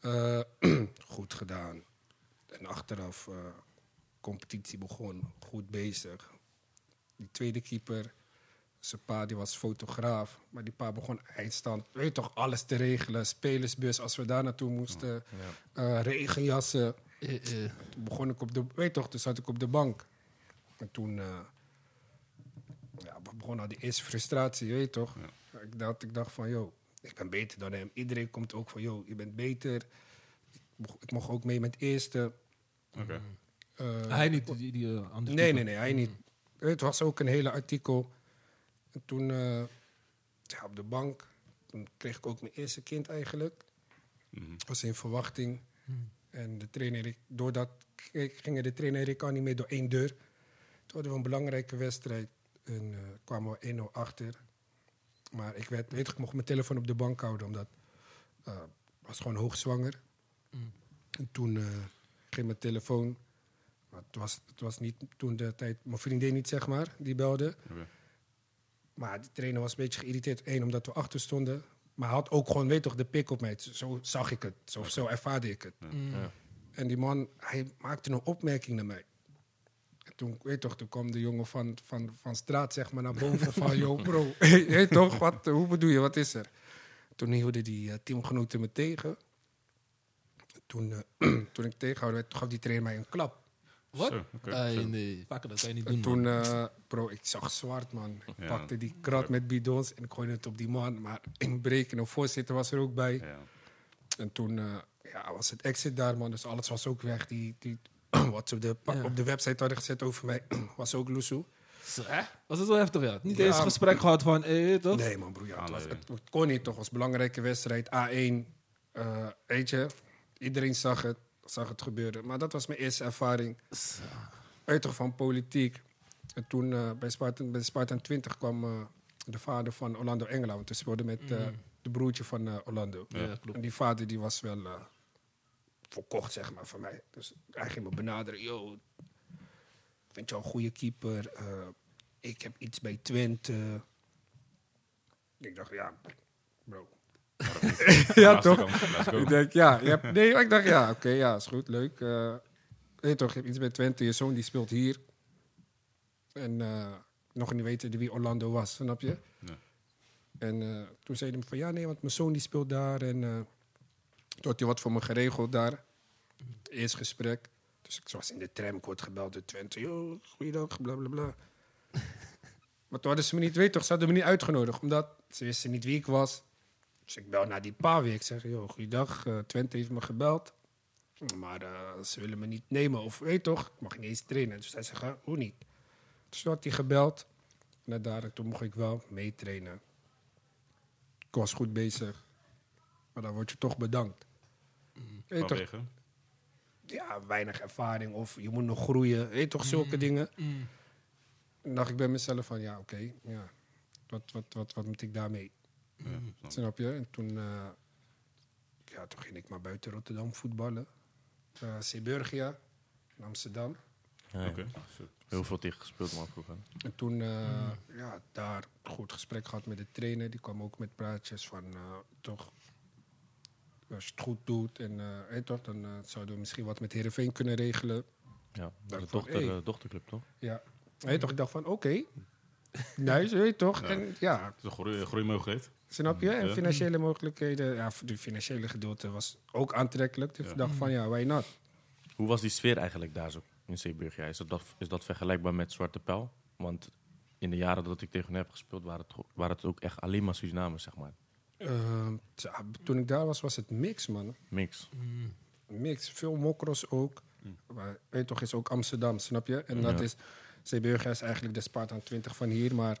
Eh, goed gedaan. En achteraf, eh, competitie begon, goed bezig. Die tweede keeper, zijn pa die was fotograaf. Maar die pa begon eindstand, weet je toch, alles te regelen. Spelersbus, als we daar naartoe moesten. Ja. eh, regenjassen. Eh, eh. Toen begon ik op de, weet je toch, toen zat ik op de bank. En toen eh, ja, begon al die eerste frustratie, weet je toch. Ik, dacht, ik dacht van, joh, ik ben beter dan hem. Iedereen komt ook van, joh, je bent beter. Ik, mocht- ik mocht ook mee met eerste. Oké. Eh, Hij niet, die, die andere Nee, nee, nee, hij niet. Het was ook een hele artikel. En toen, eh, ja, op de bank, toen kreeg ik ook mijn eerste kind eigenlijk. Mhm. was in verwachting. Hmm. En de trainer, ik- doordat gingen de trainer en ik al niet meer door één deur. Toen hadden we een belangrijke wedstrijd en eh, kwamen we 1-0 achter. Maar ik, werd, weet ik mocht mijn telefoon op de bank houden, omdat eh, ik was gewoon hoogzwanger. Mm. En toen eh, ging mijn telefoon, maar het was, het was niet toen de tijd, mijn vriendin niet zeg maar, die belde. Maar die trainer was een beetje geïrriteerd. Eén, omdat we achter stonden. Maar hij had ook gewoon, weet toch, de pik op mij. Zo zag ik het. Zo, zo ervaarde ik het. Mm. Ja. En die man, hij maakte een opmerking naar mij. En toen, weet toch, toen kwam de jongen van, van, van straat, zeg maar, naar boven. van, yo, bro, weet toch, wat, hoe bedoel je, wat is er? Toen hielden die eh, teamgenoten me tegen. Toen, eh, toen ik tegenhouden werd, gaf die trainer mij een klap. Wat? Zo, oké. Ai, Zo. nee, vaker dat kan je niet En doen. toen, man. eh, bro, ik zag zwart, man. Ik Ja. pakte die krat met bidons en ik gooide het op die man. Maar inbreken, een voorzitter was er ook bij. Ja. En toen eh, ja, was het exit daar, man. Dus alles was ook weg. Die, die, wat ze op de, pa- Ja. op de website hadden gezet over mij, was ook loesoe. Zo, hè? Was het zo heftig, ja? Niet Ja. eens een gesprek gehad van, eh, toch? Nee, man, broer. Ja, het, was, Aanleiding. het, het kon niet, toch? Het was een belangrijke wedstrijd. A1. eh, weet je, iedereen zag het, zag het gebeuren. Maar dat was mijn eerste ervaring. Zo. Uit toch van politiek. En toen eh, bij, Spartan, bij Spartan 20 kwam eh, de vader van Orlando Engela. Want we speelden met eh, Mm. de broertje van eh, Orlando. Ja, En die vader die was wel eh verkocht, zeg maar, van mij. Dus hij ging me benaderen. Yo, vind jou een goede keeper. Eh, ik heb iets bij Twente. Ik dacht, ja, bro. ja, toch? Ik denk, ja, je hebt, nee, ik dacht, ja, oké, ja, is goed, leuk. Eh weet toch, je hebt iets bij Twente, je zoon die speelt hier. En eh, nog niet weten wie Orlando was, snap je? En eh, toen zei hij van, ja, nee, want mijn zoon die speelt daar. En toen had hij wat voor me geregeld daar. Eerst gesprek. Dus ik was in de tram, ik word gebeld door Twente. Yo, goeiedag, bla, bla, bla. maar toen hadden ze me niet, weet toch, ze hadden me niet uitgenodigd. Omdat ze wisten niet wie ik was. Dus ik bel naar die pa weer. Ik zeg, joh, goeiedag, eh, Twente heeft me gebeld. Maar eh, ze willen me niet nemen. Of weet toch, ik mag niet eens trainen. Dus hij zegt, "Ah, hoe niet? Dus toen had hij gebeld. Naar daar, en toen mocht ik wel meetrainen. Ik was goed bezig. Maar dan word je toch bedankt. Weet toch, Vanwege? ja, weinig ervaring of je moet nog groeien. Weet toch, zulke dingen. En dacht ik bij mezelf van, ja, oké, ja. Wat, wat, wat, wat moet ik daarmee? Ja, snap je? En toen, eh, ja, toen ging ik maar buiten Rotterdam voetballen. Uh, Zeeburgia in Amsterdam. Ja, ja. Oké. Zo. Heel veel tegen gespeeld, man, vroeger. En toen, eh, ja, daar een goed gesprek gehad met de trainer. Die kwam ook met praatjes van, eh, toch, als je het goed doet en eh, toch, dan eh, zouden we misschien wat met Heerenveen kunnen regelen. Ja, de van, dochter, hey. dochterclub, toch? Ja, weet toch, ik dacht van, oké. Nice, weet toch? Ja. En ja, Het is een groei- groeimogelijkheid. Snap je? En financiële mogelijkheden, ja, de financiële gedeelte was ook aantrekkelijk. Dus Ja. ik dacht van ja, why not? Hoe was die sfeer eigenlijk daar zo in Zeeburg? Ja, is, dat, is dat vergelijkbaar met Zwarte Pijl? Want in de jaren dat ik tegen hen heb gespeeld, waren het, waren het ook echt alleen maar Surinamers, zeg maar. Ehm, tja, toen ik daar was, was het mix, man. Mix. Mix. Veel mokros ook. Maar weet toch, is ook Amsterdam, snap je? En Ja. dat is, Zeeburger is eigenlijk de Spartan 20 van hier, maar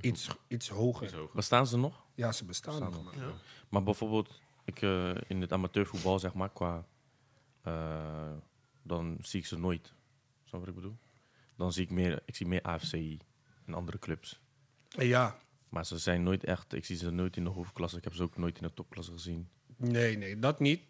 iets, iets hoger. Bestaan ze nog? Ja, ze bestaan, Bestaan nog. Maar bijvoorbeeld, ik, eh, in het amateurvoetbal, zeg maar, qua... eh, dan zie ik ze nooit. Snap je wat ik bedoel? Dan zie ik meer, ik zie meer AFCI en andere clubs. Ja, Maar ze zijn nooit echt, ik zie ze nooit in de hoofdklasse. Ik heb ze ook nooit in de topklasse gezien. nee, nee, dat niet.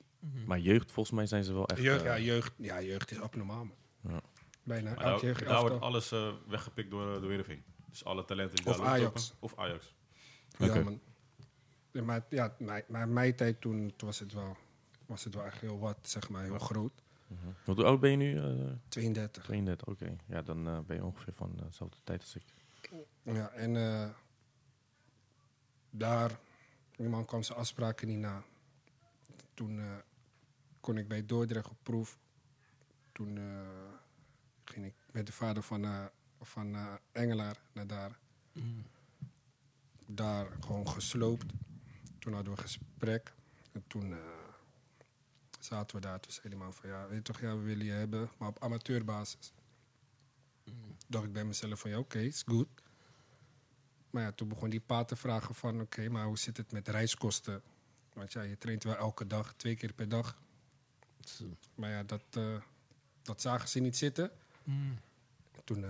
Maar jeugd, volgens mij zijn ze wel echt... Jeugd, eh, ja, jeugd, ja, jeugd is abnormaal, man. Ja. Bijna Maar daar, wordt alles eh, weggepikt door, door Heerenveen. Dus alle talenten die Of daar Ajax. Of Ajax. Ja, man. Ja, maar ja, mijn, mijn, mijn tijd toen, toen was, het wel, was het wel echt heel wat, zeg maar, heel groot. Mhm. Hoe oud ben je nu? Eh 32. 32, oké. Ja, dan eh, ben je ongeveer van eh, dezelfde tijd als ik. Ja, en eh, daar, die man kwam zijn afspraken niet na. Toen eh, kon ik bij Dordrecht op proef. Toen eh, ging ik met de vader van, van eh, Engelaar naar daar. Daar gewoon gesloopt. Toen hadden we een gesprek. En toen eh, zaten we daar. Toen zei die man van, ja, weet je toch, ja, we willen je hebben, maar op amateurbasis. dacht ik bij mezelf van, ja, oké, is goed. Maar ja, toen begon die pa te vragen van, oké, maar hoe zit het met reiskosten? Want ja, je traint wel elke dag, twee keer per dag. Maar ja, dat, eh, dat zagen ze niet zitten. Toen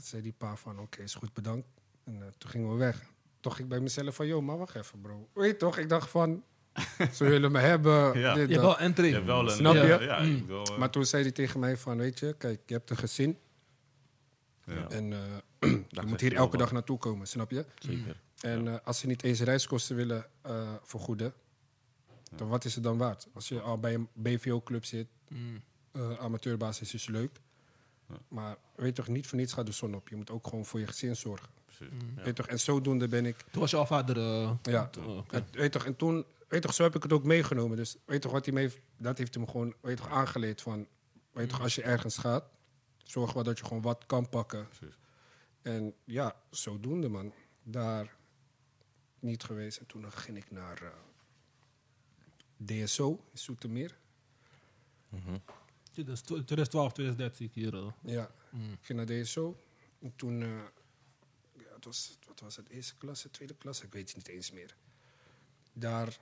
eh, zei die pa van, oké, is goed, bedankt. En eh, toen gingen we weg. Toch ik bij mezelf van, joh, maar wacht even, bro. Weet je toch, ik dacht van, ze willen me hebben. Ja. dit, Je hebt wel entree. Je hebt wel een... Snap je? Ja, wil, eh, Maar toen zei hij tegen mij van, weet je, kijk, je hebt een gezin. ja. En eh, je moet hier elke dag naartoe komen, snap je? Zeker. En eh, als ze niet eens reiskosten willen eh, vergoeden, dan wat is het dan waard? Als je al bij een BVO-club zit, eh, amateurbasis is leuk. Maar weet toch, niet voor niets gaat de zon op. Je moet ook gewoon voor je gezin zorgen. Precies. Weet toch, en zodoende ben ik... Toen was jouw vader... eh, Ja, oh, en, weet toch, en toen... Weet toch, zo heb ik het ook meegenomen. Dus weet toch, wat hij mee... Dat heeft hem gewoon, weet toch, aangeleerd van... Weet toch, als je ergens gaat, zorg wel dat je gewoon wat kan pakken. Precies. En ja, zodoende, man. Daar niet geweest. En toen ging ik naar eh, DSO in Zoetermeer. Dit is 2012, 2013 zie ik hier. eh. Ja, ik ging naar DSO. En toen, eh, ja, het was, wat was het, eerste klasse, tweede klasse? Ik weet het niet eens meer. Daar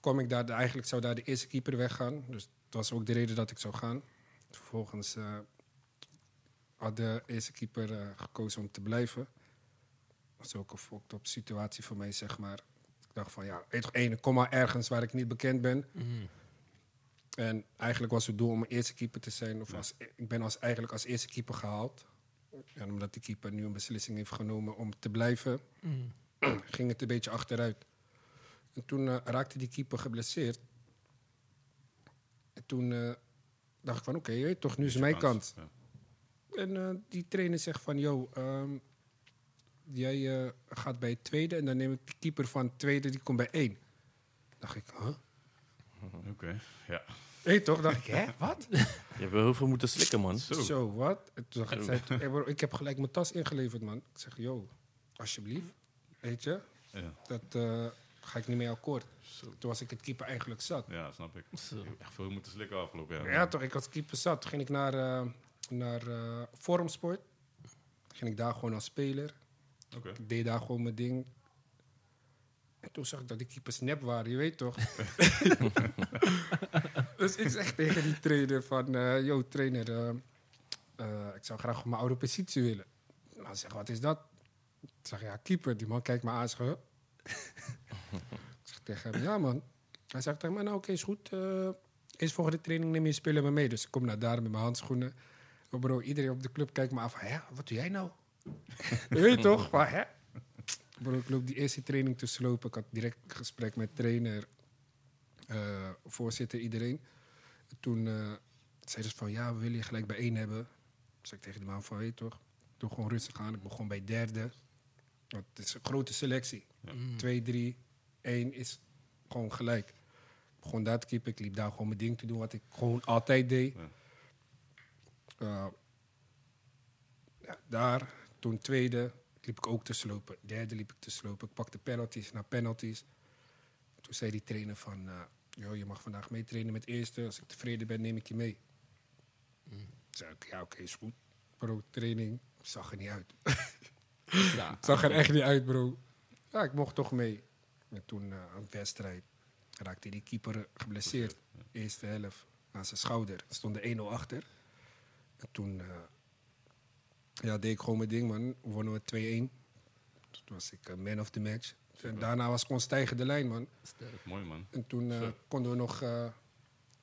kwam ik daar, eigenlijk zou daar de eerste keeper weggaan. Dus dat was ook de reden dat ik zou gaan. Vervolgens eh, had de eerste keeper eh, gekozen om te blijven. Dat was ook een fucked up situatie voor mij, zeg maar. Ik dacht van, ja, één, kom maar ergens waar ik niet bekend ben. En eigenlijk was het doel om eerste keeper te zijn. Of als, ik ben als, eigenlijk als eerste keeper gehaald. En omdat die keeper nu een beslissing heeft genomen om te blijven, Mm. ging het een beetje achteruit. En toen eh, raakte die keeper geblesseerd. En toen eh, dacht ik van, oké, weet toch, nu is mijn kans. Ja. En eh, die trainer zegt van, yo, ehm, jij eh, gaat bij het tweede en dan neem ik de keeper van het tweede, die komt bij één. Dacht ik, huh? Oké, ja. Toch? Dacht ik, hè, wat? Je hebt wel heel veel moeten slikken, man. Zo. Zo, wat? Toen Zo. zei hij, "Hey, bro, ik heb gelijk mijn tas ingeleverd, man. Ik zeg, yo, alsjeblieft, weet je, Ja. dat eh, ga ik niet mee akkoord. Zo. Toen was ik het keeper eigenlijk zat. ja, snap ik. Zo. Ik heb echt veel moeten slikken afgelopen jaar. Ja, toch, ik was keeper zat. Toen ging ik naar, eh naar eh Forumsport. Ging ik daar gewoon als speler. Oké. Ik deed daar gewoon mijn ding. En toen zag ik dat die keepers nep waren, je weet toch? dus ik zeg tegen die trainer van... eh yo, trainer, eh, eh, ik zou graag op mijn oude positie willen. Maar hij zegt, wat is dat? Ik zeg, ja, keeper. Die man kijkt me aan huh? ik zeg tegen hem, ja man. Hij zegt tegen mij, nou oké, is goed. eerst volgende training neem je spelen me mee. Dus ik kom naar daar met mijn handschoenen. Maar bro, iedereen op de club kijkt me af van, hè, wat doe jij nou? je weet toch? Hè? Bro, ik loop die eerste training te slopen. Ik had direct een gesprek met trainer, eh, voorzitter, iedereen. Toen eh zeiden ze van, ja, we willen je gelijk bij één hebben. Dus ik tegen de man van, je toch, doe gewoon rustig aan. Ik begon bij derde. Want het is een grote selectie. Mm. Twee, drie, één is gewoon gelijk. Ik begon daar te keepen. Ik liep daar gewoon mijn ding te doen, wat ik gewoon altijd deed. Ja. Eh, ja, daar, toen tweede, liep ik ook te slopen. Derde liep ik te slopen. Ik pakte penalties na penalties. Toen zei die trainer van, "Yo, je mag vandaag meetrainen met eerste. Als ik tevreden ben, neem ik je mee. Toen zei ik, ja, oké, is goed. Bro, training zag er niet uit. Ja. zag er echt niet uit, bro. Ja, ik mocht toch mee. En toen eh, een wedstrijd raakte die keeper geblesseerd. Eerste helft aan zijn schouder. Er stond de 1-0 achter. En toen eh, ja, deed ik gewoon mijn ding, man. Wonnen we 2-1. Toen was ik eh, man of the match. En daarna was ik gewoon stijgende lijn, man. Mooi man. En toen eh, konden we nog... eh,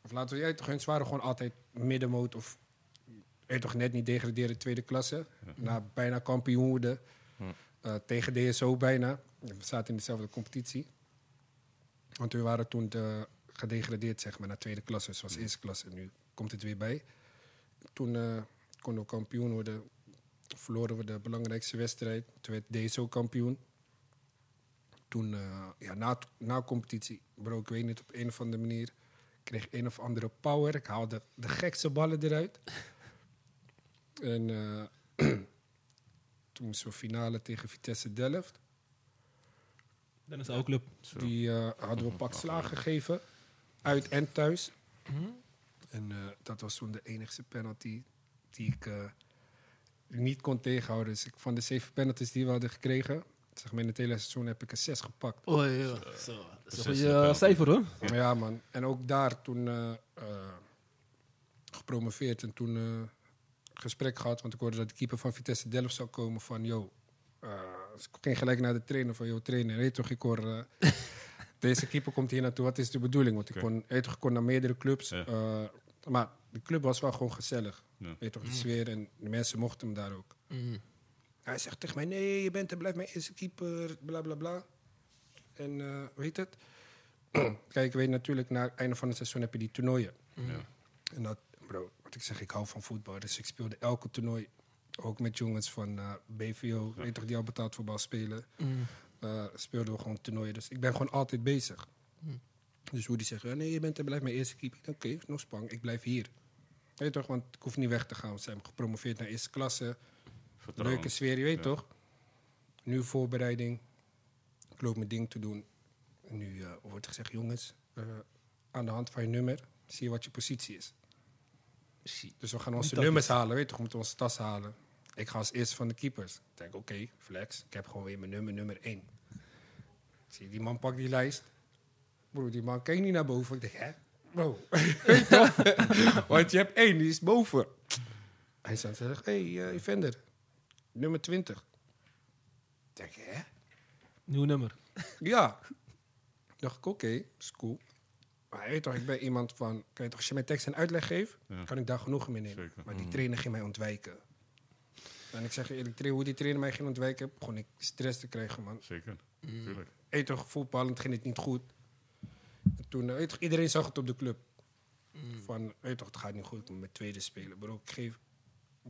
of laten we... Jij toch, hun waren gewoon altijd middenmoot of... Toch, net niet degraderen tweede klasse. Na bijna kampioen worden. Tegen DSO bijna. We zaten in dezelfde competitie. Want we waren toen de, gedegradeerd, zeg maar, naar tweede klasse. Dus was eerste klasse. Nu komt het weer bij. Toen konden we kampioen worden. Verloren we de belangrijkste wedstrijd. Toen werd DSO kampioen. Toen, eh, ja, na, na competitie, bro, ik weet niet, op een of andere manier kreeg ik een of andere power. Ik haalde de gekste ballen eruit. en eh, toen moesten we finale tegen Vitesse Delft. Dan is ook club. Die eh, hadden we pak slagen gegeven. Uit en thuis. En eh, dat was toen de enigste penalty die ik eh, niet kon tegenhouden. Dus ik, van de zeven penalties die we hadden gekregen, zeg maar in het hele seizoen heb ik er zes gepakt. Oh ja. Zo. Dat is een goede ja. eh, cijfer hoor. Ja, man. En ook daar toen eh, eh, gepromoveerd en toen eh, gesprek gehad. Want ik hoorde dat de keeper van Vitesse Delft zou komen van... Yo, eh, dus ik ging gelijk naar de trainer van... Yo, trainer, weet toch, ik hoor... eh, deze keeper komt hier naartoe, wat is de bedoeling? Want ik kon, toch, ik kon naar meerdere clubs. Ja. eh, maar de club was wel gewoon gezellig. Ja. Weet je toch, de sfeer en de mensen mochten hem daar ook. Mm. Hij zegt tegen mij, nee, je bent en blijft mijn eerste keeper, bla bla bla. En eh, weet het? Kijk, weet natuurlijk, na het einde van het seizoen heb je die toernooien. Ja. En dat, bro, wat ik zeg, ik hou van voetbal. Dus ik speelde elke toernooi. Ook met jongens van eh, BVO, weet toch, die al betaald voetbal spelen. Mm. eh, speelden we gewoon toernooien. Dus ik ben gewoon altijd bezig. Dus hoe die zegt, ja, nee, je bent en blijft mijn eerste keeper. Oké, no spang, ik blijf hier. Weet toch, want ik hoef niet weg te gaan. Ze hebben gepromoveerd naar eerste klasse. Vertrouwen. Leuke sfeer, je weet Ja. toch? Nu voorbereiding. Ik loop mijn ding te doen. En nu eh, wordt gezegd, jongens, eh, aan de hand van je nummer zie je wat je positie is. Dus we gaan onze nummers halen, weet je toch? We moeten onze tas halen. Ik ga als eerste van de keepers. Ik denk, oké, flex. Ik heb gewoon weer mijn nummer, nummer 1. Zie je, die man pakt die lijst. Bro, die man kijkt niet naar boven. Ik denk, hè? Bro, weet je toch? Want je hebt één, die is boven. Hij zegt, hé, hey, eh, Evander, nummer 20. Ik denk, hè? Nieuw nummer. Ja. dacht ik, oké, is cool. Maar je weet toch, ik ben iemand van... Kijk, toch, als je mij tekst en uitleg geeft, Ja. kan ik daar genoegen mee nemen. Zeker. Maar die Mm. trainer ging mij ontwijken. En ik zeg je eerlijk, hoe die trainer mij ging ontwijken, begon ik stress te krijgen, man. Zeker, Mm. natuurlijk. Eet toch, voetballend ging het niet goed. En toen, eh, toch, iedereen zag het op de club. Mm. Van, weet toch, het gaat niet goed, met tweede spelen. Bro, ik geef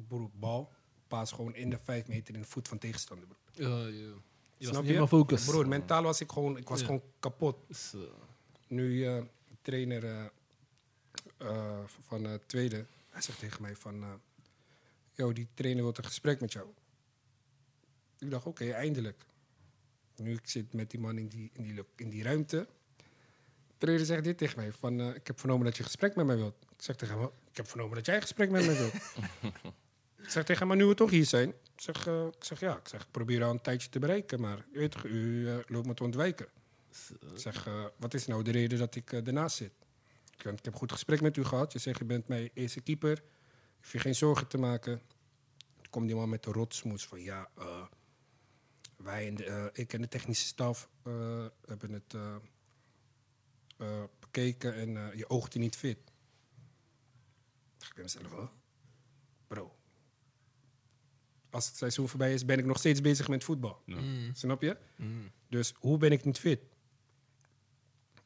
bro, bal, paas gewoon in de vijf meter in de voet van tegenstander, bro. Ja, ja. Je was Snap niet meer focus. Broer, mentaal was ik gewoon, ik was Ja. gewoon kapot. Nu, de trainer eh, eh, van het tweede, hij zegt tegen mij van... eh yo, die trainer wil een gesprek met jou. Ik dacht, oké, eindelijk. Nu ik zit met die man in die, in die, in die ruimte. De trainer zegt dit tegen mij, van... eh, ik heb vernomen dat je gesprek met mij wilt. Ik zeg tegen hem, ik heb vernomen dat jij een gesprek met mij wilt. ik zeg tegen hem, maar nu we toch hier zijn... Ik zeg, eh, ik zeg ja, ik zeg, ik probeer al een tijdje te bereiken, maar u, weet u eh, loopt me te ontwijken. Ik zeg, wat is nou de reden dat ik ernaast zit? Ik, ik heb een goed gesprek met u gehad. Je zegt, je bent mijn eerste keeper. Je hoeft je geen zorgen te maken. Toen komt die man met de rotsmoes van, ja, wij en de, ik en de technische staf hebben het eh, eh, bekeken en eh, je oogt er niet fit. Ik dacht bij mezelf, huh? bro. Als het seizoen voorbij is, ben ik nog steeds bezig met voetbal. Ja. mm, Snap je? mm. Dus hoe ben ik niet fit?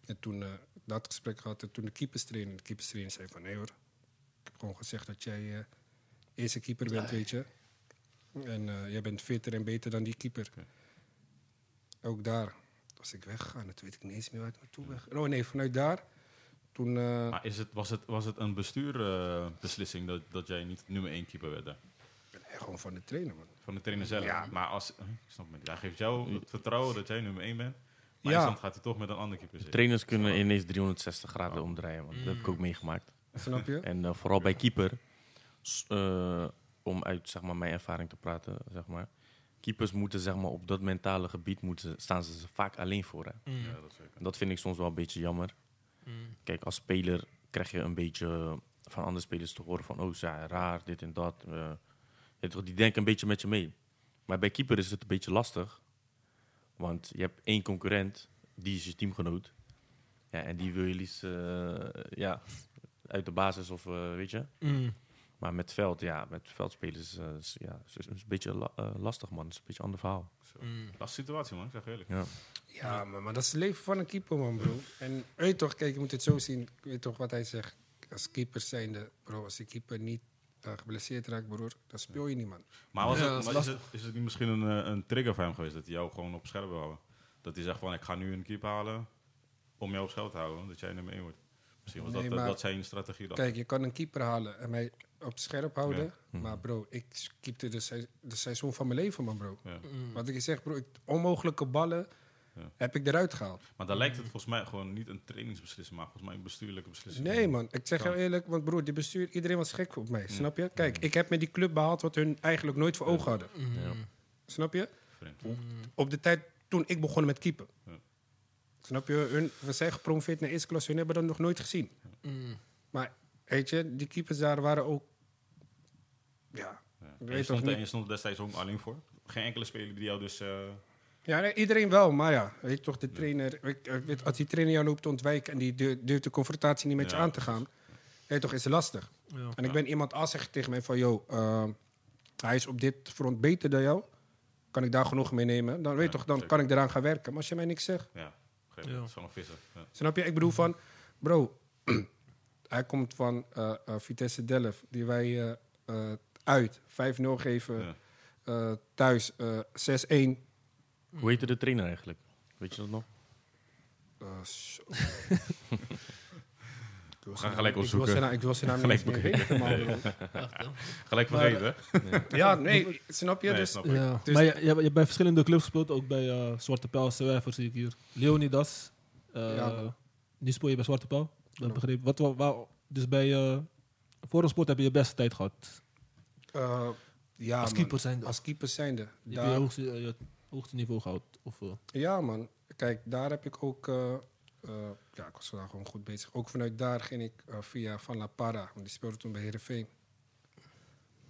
En toen eh, dat gesprek gehad en toen de keeperstrainer, de keeperstrainer zei van nee hoor. Ik heb gewoon gezegd dat jij eh, eerste keeper bent, weet je. En eh, jij bent fitter en beter dan die keeper. Ook daar was ik weggegaan. Dat weet ik niet eens meer waar ik naartoe ben. Oh nee, vanuit daar. Toen, eh, Maar is het, was, het, was het een bestuurbeslissing dat, dat jij niet nummer één keeper werd? daar? ik gewoon van de trainer, man. Van de trainer zelf. Ja. Maar als, huh, ik snap het niet. Hij geeft jou het vertrouwen dat jij nummer één bent. Maar Ja. dan gaat hij toch met een andere keeper zitten. Trainers kunnen ineens 360 graden omdraaien, man. Dat heb ik ook meegemaakt. Snap je? En eh, vooral bij keeper, eh, om uit zeg maar, mijn ervaring te praten, zeg maar. Keepers moeten zeg maar, op dat mentale gebied moeten, staan ze vaak alleen voor. Hè. Mm. Ja, dat zeker. Dat vind ik soms wel een beetje jammer. Mm. Kijk, als speler krijg je een beetje van andere spelers te horen van... oh, ze zijn raar, dit en dat. eh, die denken een beetje met je mee. Maar bij keeper is het een beetje lastig. Want je hebt één concurrent, die is je teamgenoot. Ja, en die wil je liefst eh, ja, uit de basis of eh, weet je... Mm. Maar met veld, ja, met veldspelers eh, is, ja, is, is een beetje la- eh, lastig, man. Het is een beetje een ander verhaal. Mm. Dat is de situatie, man. Ik zeg eerlijk. Ja. Ja, maar, maar dat is het leven van een keeper, man, bro. En weet toch, kijk, je moet het zo zien. Ik weet toch wat hij zegt. Als keeper zijnde, bro, als de keeper niet eh, geblesseerd raakt, broer, dan speel je niet, man. Maar, was Ja, het, is maar is, het, is het niet misschien een, een trigger voor hem geweest dat hij jou gewoon op scherp wil houden? Dat hij zegt van, ik ga nu een keeper halen om jou op scherp te houden, dat jij nummer één wordt. Misschien was Nee, dat, dat, maar- dat zijn strategie dan. Kijk, je kan een keeper halen en mij op scherp houden. Ja. Mhm. Maar bro, ik keepte de, se- de seizoen van mijn leven, man, bro. Ja. Mm. Wat ik je zeg, bro, ik, onmogelijke ballen Ja. heb ik eruit gehaald. Maar dan lijkt het volgens mij gewoon niet een trainingsbeslissing, maar volgens mij een bestuurlijke beslissing. Nee, man. Ik zeg jou eerlijk, want broer, die bestuur, iedereen was gek op mij. Mm. Snap je? Kijk, ik heb met die club behaald wat hun eigenlijk nooit voor ogen hadden. Ja. Snap je? Op de tijd toen ik begon met keeper. Ja. Snap je? Hun, we zijn gepromoveerd naar eerste klasse. Hun hebben dat nog nooit gezien. Mm. Maar weet je, die keepers daar waren ook... Ja, Ja. weet En je, toch stond, niet- en je stond destijds ook alleen voor. Geen enkele speler die jou dus... eh, ja nee, iedereen wel. Maar ja, weet je toch, de trainer... weet- eh, Als die trainer jou loopt te ontwijken en die durft de confrontatie niet met je aan te gaan... Weet je toch, is het lastig. Ja. En ik ben iemand als zegt tegen mij van... Yo, ehm, hij is op dit front beter dan jou. Kan ik daar genoeg mee nemen? Dan weet toch, dan zeker. kan ik eraan gaan werken. Maar als je mij niks zegt... ja, geen, Ja. dat is gewoon een visser. Ja. Snap je? Ik bedoel van, bro, hij komt van eh, eh, Vitesse Delft, die wij eh, eh, uit 5-0 geven, Ja. eh, thuis eh 6-1. Hoe heette de trainer eigenlijk? Weet je dat nog? Eh, zo. We gaan gelijk Ik wil opzoeken. zijn Ik wil zijn naam Gelijk niet weten? Gelijk vergeten, hè? Ja, nee, snap je? Nee, dus, snap ik. Ja. Dus- maar je, je, hebt- je hebt bij verschillende clubs gespeeld, ook bij eh, Zwarte Pijl, Zwerver zie ik hier. Leonidas. eh Ja. Nu speel je bij Zwarte Pijl. Dat begreep ik. Wat, wa- waar, dus bij eh Forum Sport heb je je beste tijd gehad. eh, ja, als man. keeper zijn Als keeper zijnde. Je hebt je Daar- hoogste, eh, je hoogste niveau gehad. Of, Ja, man. Kijk, daar heb ik ook. eh, eh, ja, ik was daar gewoon goed bezig. Ook vanuit daar ging ik via Van La Parra, want die speelde toen bij Herenveen.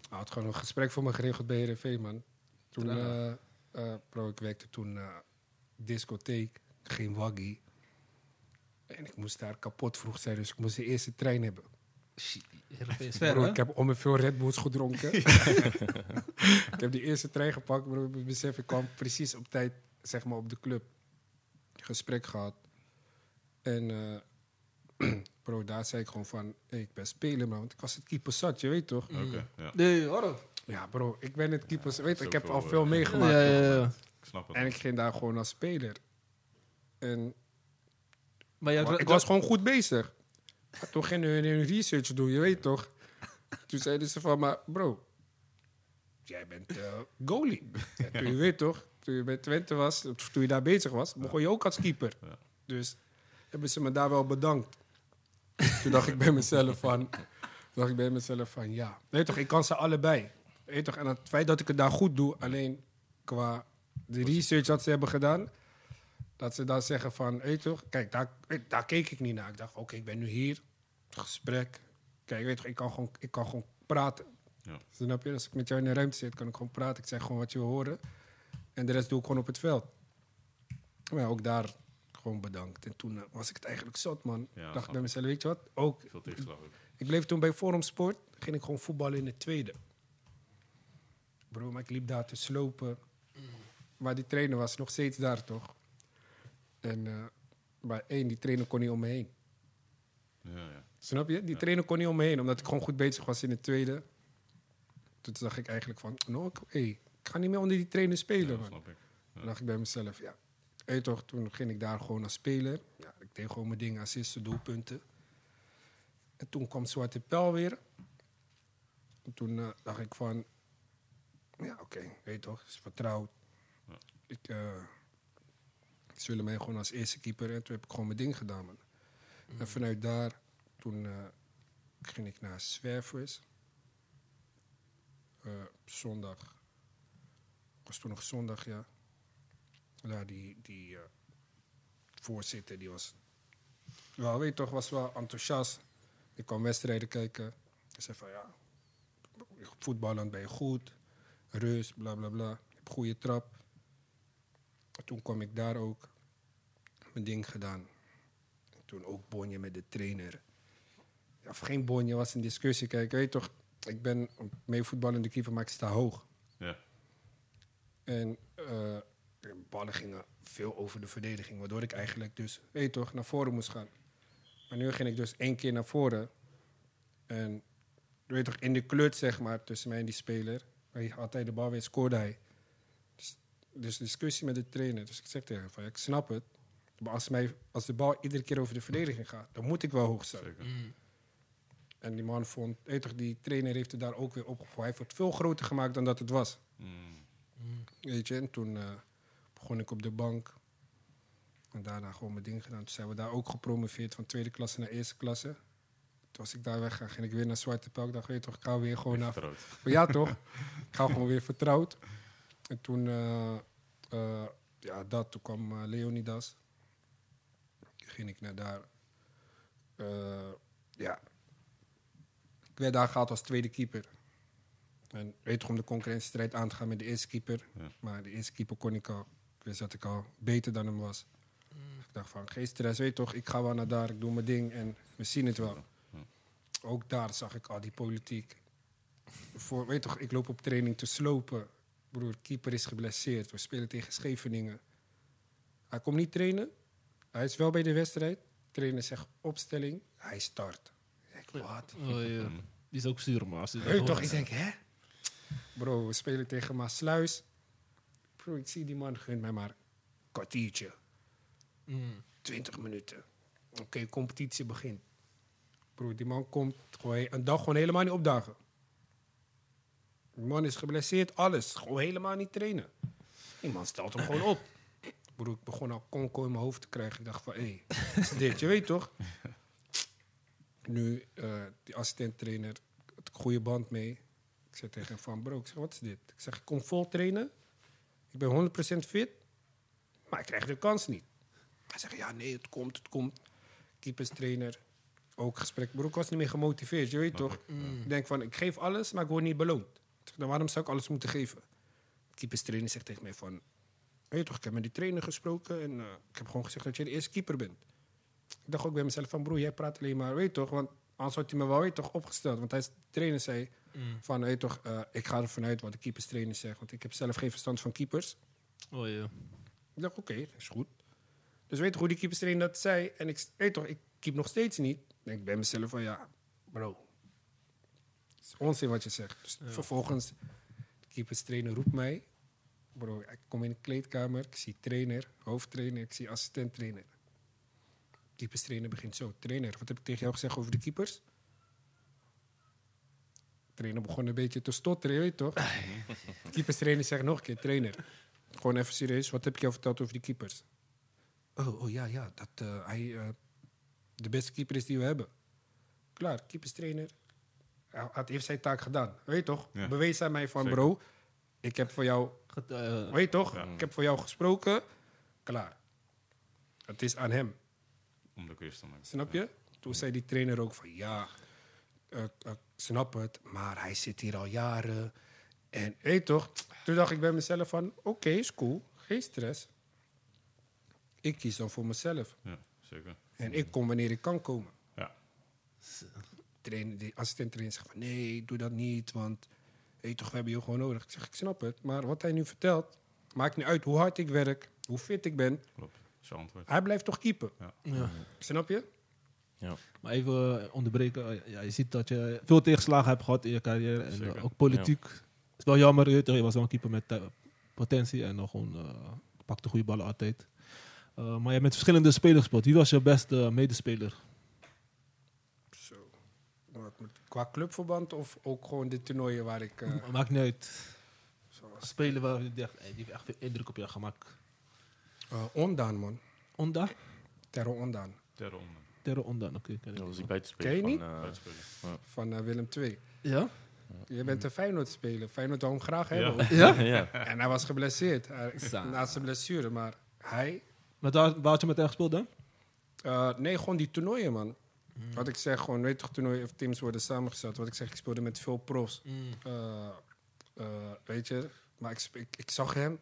Hij had gewoon een gesprek voor me geregeld bij Herenveen, man. Toen, eh, eh, bro, ik werkte toen eh discotheek, geen waggie. En ik moest daar kapot vroeg zijn, dus ik moest de eerste trein hebben. Ver, Bro, ik heb om me veel Red Bulls gedronken. ik heb die eerste trein gepakt, bro. Ik besef, ik kwam precies op tijd, zeg maar, op de club. Gesprek gehad. En eh, bro, daar zei ik gewoon van, hey, ik ben speler, man. Want ik was het keeper zat, je weet toch? Oké, ja. Nee, hoor. Ja, bro, ik ben het keeper. Weet, je, ik heb al veel eh, meegemaakt. Ja, ja, ja. Ik snap het. En ik ging daar gewoon als speler. En Maar jij Maar ik was gewoon goed bezig. Maar toen gingen hun hun research doen, je weet toch? Toen zeiden ze van, maar bro, jij bent eh, goalie. Ja, toen je weet toch, toen je bij Twente was, toen je daar bezig was, begon je ook als keeper. Ja. Dus hebben ze me daar wel bedankt. toen dacht ik bij mezelf van, toen dacht ik bij mezelf van, ja, weet toch, ik kan ze allebei. Weet toch, en het feit dat ik het daar goed doe, alleen qua de research dat ze hebben gedaan, dat ze dan zeggen van, weet je toch, kijk, daar, daar keek ik niet naar. Ik dacht, oké, ik ben nu hier, gesprek. Kijk, weet je toch, ik kan gewoon, ik kan gewoon praten. Ja. Snap je? Als ik met jou in de ruimte zit, kan ik gewoon praten. Ik zeg gewoon wat je wil horen. En de rest doe ik gewoon op het veld. Maar ja, ook daar gewoon bedankt. En toen eh, was ik het eigenlijk zot, man. Ja, dacht bij mezelf, weet je wat? Ook, Veel tegenslag ook. ik bleef toen bij Forum Sport, ging ik gewoon voetballen in de tweede. Bro, maar ik liep daar te slopen. Maar die trainer was nog steeds daar, toch? En eh maar één, die trainer kon niet om me heen. Ja, ja. Snap je? Die trainer kon niet om me heen, omdat ik gewoon goed bezig was in de tweede. Toen dacht ik eigenlijk van, no, ik, hey, ik ga niet meer onder die trainer spelen, man. snap ik. Toen dacht ik bij mezelf, ja. Je toch, toen ging ik daar gewoon als speler. Ja, ik deed gewoon mijn dingen, assisten, doelpunten. En toen kwam Zwarte Pijl weer. En toen eh, dacht ik van, ja oké, weet toch, is vertrouwd. Ik, eh, ze willen mij gewoon als eerste keeper. En toen heb ik gewoon mijn ding gedaan, man. En vanuit daar, toen eh, ging ik naar Zwervers. Eh, zondag. was toen nog zondag, ja. Daar die, die eh, voorzitter, die was... Wel, weet je toch, was wel enthousiast. Ik kwam wedstrijden kijken. Hij zei van, ja, voetballend ben je goed. Rust, bla, bla, bla. Je hebt goede trap. En toen kwam ik daar ook. Mijn ding gedaan. En toen ook bonje met de trainer. Of geen bonje, was een discussie. Kijk, weet je toch, ik ben mee voetballende keeper, maar ik sta hoog. Ja. En de ballen gingen veel over de verdediging, waardoor ik eigenlijk dus, weet toch, naar voren moest gaan. Maar nu ging ik dus één keer naar voren. En weet toch, in de klut, zeg maar, tussen mij en die speler, hij altijd de bal weer scoorde hij. Dus, discussie met de trainer. Dus ik zeg tegen hem van, ja, ik snap het. Maar als, mij, als de bal iedere keer over de verdediging gaat, dan moet ik wel hoog staan. Zeker. En die man vond, je toch, die trainer heeft het daar ook weer opgevoerd. Hij heeft het veel groter gemaakt dan dat het was. Mm. Weet je, en toen eh, begon ik op de bank. En daarna gewoon mijn ding gedaan. Toen zijn we daar ook gepromoveerd van tweede klasse naar eerste klasse. Toen was ik daar weggegaan, ging ik weer naar Zwarte Pelk. dacht, weet je toch, ik ga weer gewoon naar... Vertrouwd. Ja, toch? ik ga gewoon weer vertrouwd. En toen, eh, eh, ja, dat. Toen kwam eh, Leonidas. Toen ging ik naar daar. Eh, ja. Ik werd daar gehaald als tweede keeper. En weet toch om de concurrentiestrijd aan te gaan met de eerste keeper. Ja. Maar de eerste keeper kon ik al. Ik wist dat ik al beter dan hem was. Ik dacht van, geen stress, weet toch, ik ga wel naar daar, ik doe mijn ding en we zien het wel. Ook daar zag ik al die politiek. Voor, weet toch, ik loop op training te slopen. Broer, keeper is geblesseerd. We spelen tegen Scheveningen. Hij komt niet trainen. Hij is wel bij de wedstrijd. Trainer zegt opstelling. Hij start. Ik denk, wat? Oh, ja. Die is ook zuur, maar als hij toch, ik denk, hè? Bro, we spelen tegen Maasluis. Bro, ik zie die man gunt mij maar een kwartiertje. Mm. 20 minuten. Oké, competitie begint. Bro, die man komt gewoon een dag gewoon helemaal niet opdagen. Man is geblesseerd, alles. Gewoon helemaal niet trainen. Die man stelt hem gewoon op. Bro, ik begon al konko in mijn hoofd te krijgen. Ik dacht van, hé, wat is dit? Je weet toch? Nu, eh, die assistent-trainer, had ik een goede band mee. Ik zei tegen hem van, bro, ik zeg, wat is dit? Ik zeg, ik kom vol trainen. Ik ben 100% fit. Maar ik krijg de kans niet. Hij zegt, ja, nee, het komt, het komt. Keeperstrainer, ook gesprek. Bro, ik was niet meer gemotiveerd, je weet toch? Ik denk van, ik geef alles, maar ik word niet beloond. Zeg, dan waarom zou ik alles moeten geven? De keeperstrainer zegt tegen mij van... Weet je toch, ik heb met die trainer gesproken en eh, ik heb gewoon gezegd dat jij de eerste keeper bent. Ik dacht ook bij mezelf van, broer, jij praat alleen maar, weet toch? Want Anders had hij me wel weer toch opgesteld. Want hij de trainer zei Mm. van, weet toch, eh, ik ga ervan uit wat de keeperstrainer zegt. Want ik heb zelf geen verstand van keepers. Oh ja. Ik dacht, oké, is goed. Dus weet je hoe die keeperstrainer dat zei? En ik weet toch, ik keep nog steeds niet. Ik denk bij mezelf van, ja, bro. Is onzin wat je zegt. Dus vervolgens, de keeperstrainer roept mij. Bro, ik kom in de kleedkamer, ik zie trainer, hoofdtrainer, ik zie assistent-trainer. Keeperstrainer begint zo. Trainer, wat heb ik tegen jou gezegd over de keepers? trainer begon een beetje te stotteren, je weet toch? keeperstrainer zegt nog een keer, trainer. Gewoon even serieus, wat heb ik jou verteld over die keepers? Oh, oh ja, ja, dat eh, hij eh, de beste keeper is die we hebben. Klaar, keeperstrainer. Hij had, heeft zijn taak gedaan. Weet je toch? Ja. Bewees aan mij van, Zeker. bro, ik heb voor jou Get- eh, Weet je toch? Ja. Ik heb voor jou gesproken. Klaar. Het is aan hem. Om de quiz te maken. Snap je? Toen zei die trainer ook van ja, ik snap het, maar hij zit hier al jaren. En weet je toch? Toen dacht ik bij mezelf van oké, is cool, geen stress. Ik kies dan voor mezelf. Ja, zeker. En ik kom wanneer ik kan komen. Ja. Trainer, die assistent trainer zegt van nee, doe dat niet, want je toch, we hebben je gewoon nodig. Ik zeg, ik snap het, maar wat hij nu vertelt, maakt niet uit hoe hard ik werk, hoe fit ik ben. Klopt. Je antwoord. Hij blijft toch keeper. ja. Snap je? Ja. Maar even eh, onderbreken. Ja, je ziet dat je veel tegenslagen hebt gehad in je carrière. En Zeker. eh, ook politiek. Het is wel jammer. Je, je was wel een keeper met eh, potentie. En nog gewoon eh, pakte goede ballen altijd. Eh, maar je hebt met verschillende spelers gespeeld. Wie was je beste eh, medespeler? Zo. Wat moet- Qua clubverband of ook gewoon de toernooien waar ik... eh, Maakt niet uit. zoals, Spelen waar je dacht, hey, die heeft echt veel indruk op je gemaakt. eh, Ondaan, man. Onda? Terro Ondaan. Derde onder. Terre Onda, oké. ik Dat was die buitenspeler Ken je van... niet? eh, Buitenspeler. Van eh, Willem II. Ja? Je bent een Feyenoord-speler. Feyenoord wou hem graag hebben. Ja? ja. En hij was geblesseerd. Na zijn blessure. Maar hij... Maar daar, waar had je met hem gespeeld dan? eh, nee, gewoon die toernooien, man. Wat ik zeg, gewoon, weet toch, toernooien of teams worden samengesteld. Wat ik zeg, ik speelde met veel profs. Eh, eh, weet je, maar ik, ik, ik zag hem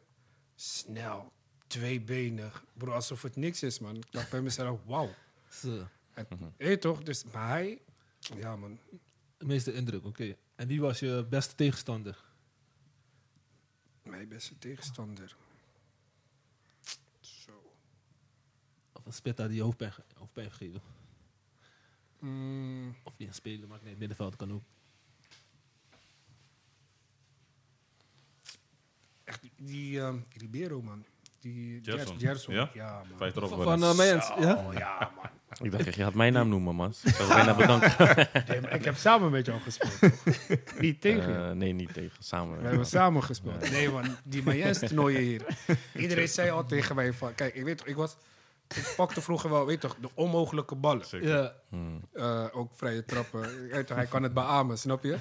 snel, tweebenig. Bro, alsof het niks is, man. Ik dacht bij mezelf, wauw. En, toch? Dus, maar hij, ja, man. De meeste indruk, oké. En wie was je beste tegenstander? Mijn beste tegenstander. Zo. Of een spitter die je hoofdpijn, hoofdpijn gegeven? Mm, Of die een speler, maar nee, middenveld kan ook. echt, die ehm, Ribeiro, man. Die Gerson. Gerson. Ja? Ja, man. Vijf erop Van, uh, Mayens, ja? Oh ja, man. Ik dacht, je gaat mijn naam noemen, man. Ik bijna bedanken. Nee, ik heb samen met jou gespeeld. Niet tegen. Eh, nee, niet tegen. Samen. We hebben samen gespeeld. Nee, man, die Mayens toernooien hier. Iedereen zei al tegen mij van... Kijk, ik weet toch, ik was... Ik pakte vroeger wel, weet toch, de onmogelijke ballen. Zeker. Ja. Hmm. Eh, ook vrije trappen. Ik weet toch, hij kan het beamen, snap je?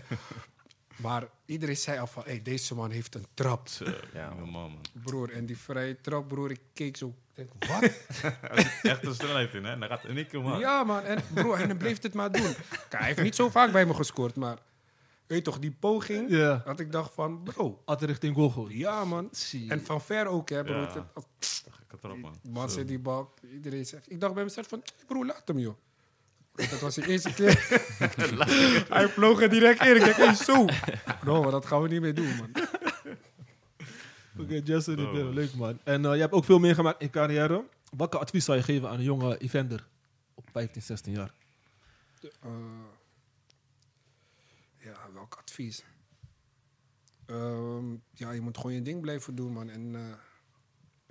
Maar iedereen zei al van... Hey, deze man heeft een trap. Ja, man. Broer, en die vrije trap, broer, ik keek zo... Ik denk, wat? Echt een snelheid in, hè? Dan gaat keer omhoog. Ja, man. En, broer, en hij bleef het maar doen. Kijk, hij heeft niet zo vaak bij me gescoord, maar... Weet toch, die poging... Ja. Dat ik dacht van, bro... Altijd richting goal. Ja, man. Zie. En van ver ook, hè, broer. Ja. Man. Zet die bal, iedereen zegt... Ik dacht bij mezelf van, broer, laat hem, joh. Dat was de eerste keer. Hij vloog er direct in. Ik denk, hey, zo. Bro, maar dat gaan we niet meer doen, man. Oké, Justin Oh. Leuk man. En eh, je hebt ook veel meegemaakt in je carrière. Welke advies zou je geven aan een jonge eventer op 15, 16 jaar? Eh, ja, welk advies? Ehm, ja, je moet gewoon je ding blijven doen, man. En eh,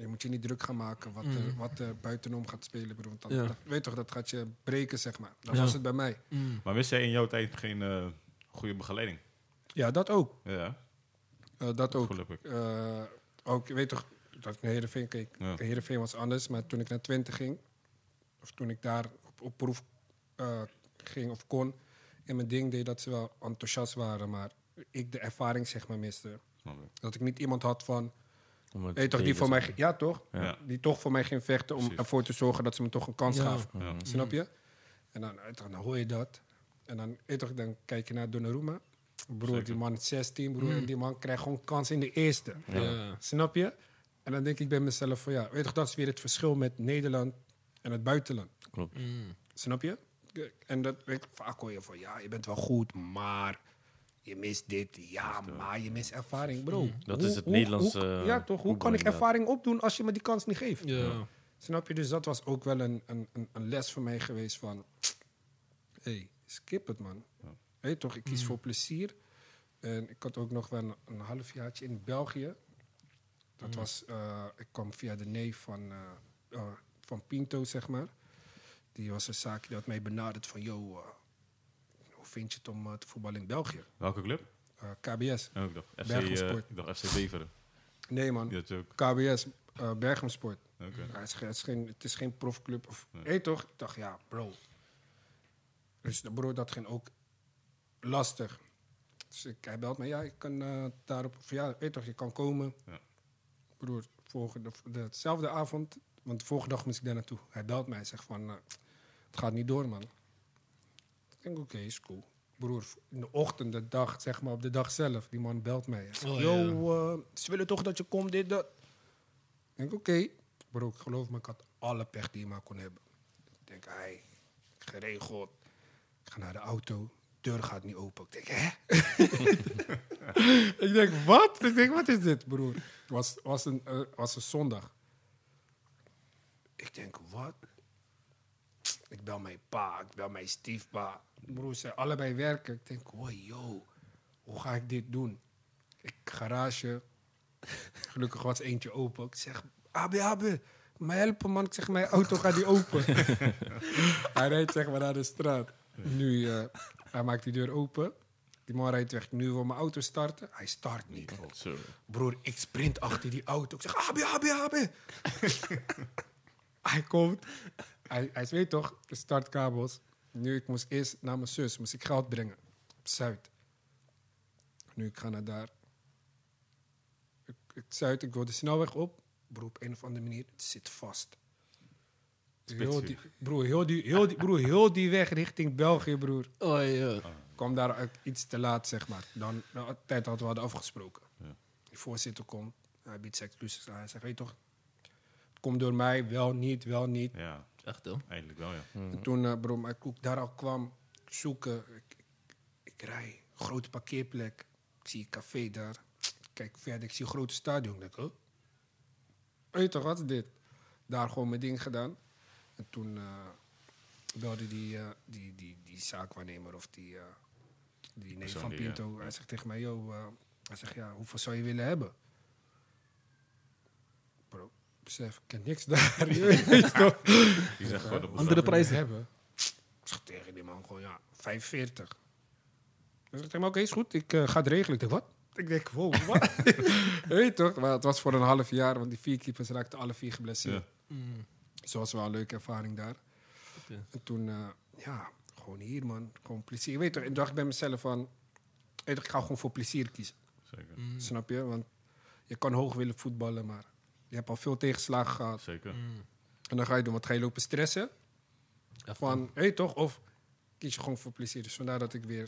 je moet je niet druk gaan maken wat, er, wat er buitenom gaat spelen, bro. Want dat, Ja. dat- weet toch, dat gaat je breken, zeg maar. Dat Ja. was het bij mij. Maar wist jij in jouw tijd geen eh, goede begeleiding? Ja, dat ook. Ja, Eh, dat ook. geloof ik. Eh, ook, je weet toch, dat ik naar Heerenveen keek. Ja. Heerenveen was anders, maar toen ik naar Twente ging... of toen ik daar op, op proef eh, ging of kon... en mijn ding deed dat ze wel enthousiast waren... maar ik de ervaring zeg maar miste. Dat ik niet iemand had van... Om toch, die voor mij... Ja, toch? Ja. Die toch voor mij ging vechten om Precies. ervoor te zorgen... dat ze me toch een kans Ja. gaven. Ja. Snap je? En dan, toch, dan hoor je dat. En dan, weet toch, dan kijk je naar Donnarumma. Broer, Zeker. die man is 16, broer. En die man krijgt gewoon kans in de eerste. Ja. Snap je? En dan denk ik bij mezelf van ja, weet je, dat is weer het verschil met Nederland en het buitenland. Klopt. Mm. Snap je? En dat weet ik, vaak hoor je van, ja, je bent wel goed, maar je mist dit. Ja, maar je mist ervaring, bro. Dat Hoe- is het hoe- Nederlandse, hoe- ja, toch? Hoe kan ik ervaring opdoen als je me die kans niet geeft? Ja. Snap je? Dus dat was ook wel een, een, een, een les voor mij geweest van... hey, skip het, man. Weet je toch, ik kies voor plezier. En ik had ook nog wel een, een halfjaartje in België. Dat was... eh, ik kwam via de neef van, eh, eh, van Pinto, zeg maar. Die was een zaakje die had mij benaderd van... Yo, eh, vind je het om eh, te voetballen in België? Welke club? Eh, KBS. Oh, ik dacht FC, eh, ik dacht FC Beveren. Nee, man. KBS, Bergensport. Oké. Ja, het, is, geen- het, is geen, het is geen profclub. Of, Nee. Toch? Ik dacht, ja, bro. Dus de broer, dat ging ook lastig. Dus ik, hij belt me, ja, ik kan daarop... Of ja, weet je toch, je kan komen. Ja. Broer, volgende, de, dezelfde avond, want de volgende dag moest ik daar naartoe. Hij belt mij, hij zegt van, het gaat niet door, man. Ik denk, oké, is cool. Broer, in de ochtend, de dag, zeg maar, op de dag zelf, die man belt mij. Zegt, Oh, yo, ja. eh, ze willen toch dat je komt, dit, dat. Ik denk, oké. Bro, ik geloof me, ik had alle pech die je maar kon hebben. Ik denk, hij, geregeld. Ik ga naar de auto. Deur gaat niet open. Ik denk, hè? ik denk, wat? Ik denk, wat is dit, broer? Het was, was, een, eh, was een zondag. Ik denk, wat? Ik bel mijn pa, ik bel mijn stiefpa. Broer, ze allebei werken. Ik denk, wow, yo, hoe ga ik dit doen? Ik garage. Gelukkig was eentje open. Ik zeg, Abe, Abe, mij helpen man. Ik zeg, mijn auto gaat niet open. hij rijdt zeg maar naar de straat. Nu, eh, hij maakt die deur open. Die man rijdt weg. Nu wil mijn auto starten. Hij start niet. Zo. Broer, ik sprint achter die auto. Ik zeg, Abe, Abe, Abe. hij komt. Hij, hij weet toch, de startkabels. Nu, ik moest eerst naar mijn zus. Moest ik geld brengen. Op Zuid. Nu, ik ga naar daar. Ik, ik, Zuid, ik wil de snelweg op. Broer, op een of andere manier, het zit vast. Heel die, broer, heel die, heel die, broer, heel die weg richting België, broer. Oh, ja. kwam daar iets te laat, zeg maar. Dan de tijd hadden we hadden afgesproken. Ja. Die voorzitter komt, hij biedt zijn excuses aan. Hij zegt, weet je toch, het komt door mij, wel niet, wel niet. Ja, Echt, hoor. eindelijk wel, ja. En toen, eh bro, maar ik daar al kwam zoeken, ik, ik, ik rij, grote parkeerplek. Ik zie een café daar. Ik Kijk verder, ik zie een grote stadion. Ik denk, huh? Toch, wat is dit? Daar gewoon mijn ding gedaan. En toen eh, belde die, eh, die, die, die zaakwaarnemer of die, eh, die neef van Pinto. ja. Hij zegt tegen mij, yo, eh, hij zegt, ja, hoeveel zou je willen hebben? Bro, besef, ik ken niks daar. je weet toch? Die zegt gewoon op Andere prijzen. hebben. Ik zeg tegen die man gewoon, ja, 45. Hij zegt tegen oké, is goed, ik eh, ga het regelen. Ik denk, wat? Ik denk, wow, wat? Weet je toch? Maar het was voor een half jaar, want die vier keepers raakten alle vier geblesseerd. Ja. Mm. Dus dat was wel een leuke ervaring daar. En toen, eh, ja, gewoon hier, man. Gewoon plezier. Weet je toch, ik dacht bij mezelf van, weet je toch, ik ga gewoon voor plezier kiezen. Zeker. Mm. Snap je? Want je kan hoog willen voetballen, maar je hebt al veel tegenslagen gehad. Zeker. Mm. En dan ga je doen, wat ga je lopen stressen? Echt, Van, weet je toch? Of kies je gewoon voor plezier. Dus vandaar dat ik weer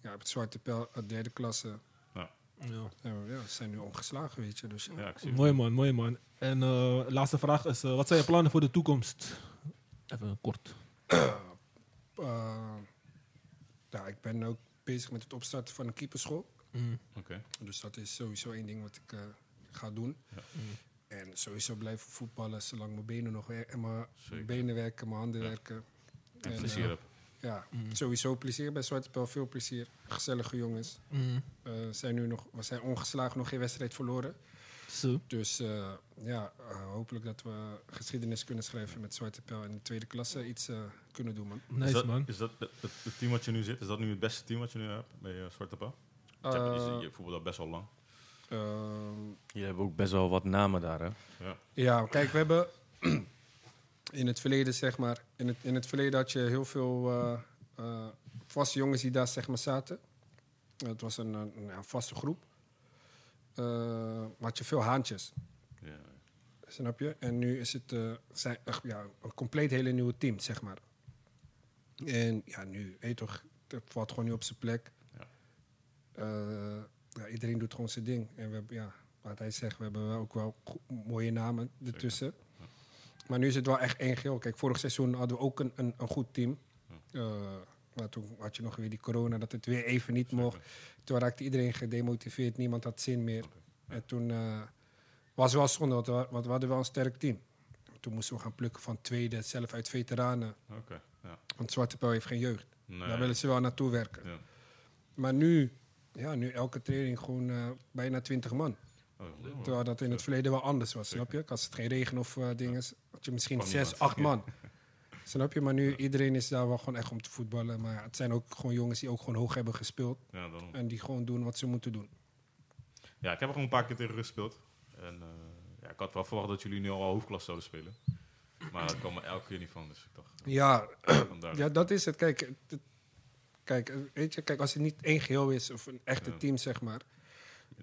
ja, op het Zwarte Pijl, uit derde klasse, Ja. ja, ja, we zijn nu ongeslagen, weet je. Dus ja. Ik zie. Mooi man, mooi man. En eh, laatste vraag is, eh, wat zijn je plannen voor de toekomst? Even kort. Eh, ja, ik ben ook bezig met het opstarten van een keeperschool. Mm. Oké. Dus dat is sowieso één ding wat ik eh, ga doen. Ja. En sowieso blijven voetballen zolang mijn benen nog wer- en mijn Zeker. benen werken, mijn handen Ja. werken. En En, plezier eh, heb. Ja, Mm. sowieso plezier bij Zwarte Pijl, veel plezier. Gezellige jongens. Mm. Eh, zijn nu nog, we zijn ongeslagen, nog geen wedstrijd verloren. Zo. Dus eh, ja, hopelijk dat we geschiedenis kunnen schrijven met Zwarte Pijl en de tweede klasse iets eh, kunnen doen, man. is dat, man. Is dat het, team wat je nu zit, is dat nu het beste team wat je nu hebt bij Zwarte Paal? Je je, Eh, je voetbalt al best wel lang. Ehm, Jullie hebben ook best wel wat namen daar, hè? Ja. ja, kijk, we hebben in het verleden, zeg maar, in het, in het verleden had je heel veel eh, eh, vaste jongens die daar, zeg maar, zaten. Het was een, een, ja, vaste groep. Eh, maar had je veel haantjes. Ja. Snap je? En nu is het eh, zijn, ja, een compleet hele nieuwe team, zeg maar. En ja, nu, weet je toch, het valt gewoon nu op zijn plek. Ja. Eh, ja, iedereen doet gewoon zijn ding. En we hebben, ja, wat hij zegt, we hebben wel ook wel mooie namen ertussen. Maar nu is het wel echt één geel. Kijk, vorig seizoen hadden we ook een, een, een goed team. Eh, maar toen had je nog weer die corona, dat het weer even niet mocht. Toen raakte iedereen gedemotiveerd, niemand had zin meer. En toen eh, was het wel zonde, want we, want we hadden wel een sterk team. Toen moesten we gaan plukken van tweede, zelf uit veteranen. Want Zwarte Pijl heeft geen jeugd. Nee. Daar willen ze wel naartoe werken. Ja. Maar nu, ja, nu elke training gewoon eh, bijna 20 man. Oh, Terwijl dat in het verleden wel anders was, snap je? Als het geen regen of eh, dingen is, had je misschien Kwam zes, niemand. acht man. Snap je? Maar nu, iedereen is daar wel gewoon echt om te voetballen. Maar het zijn ook gewoon jongens die ook gewoon hoog hebben gespeeld. Ja. En die gewoon doen wat ze moeten doen. Ja, ik heb er gewoon een paar keer tegen gespeeld. En eh, ja, ik had wel verwacht dat jullie nu al hoofdklasse zouden spelen. Maar dat kwam er elke keer niet van, dus ik dacht... Ja, ja dat is het. Kijk, het- kijk, eh, weet je, kijk, als het niet één geheel is, of een echte Ja. team, zeg maar,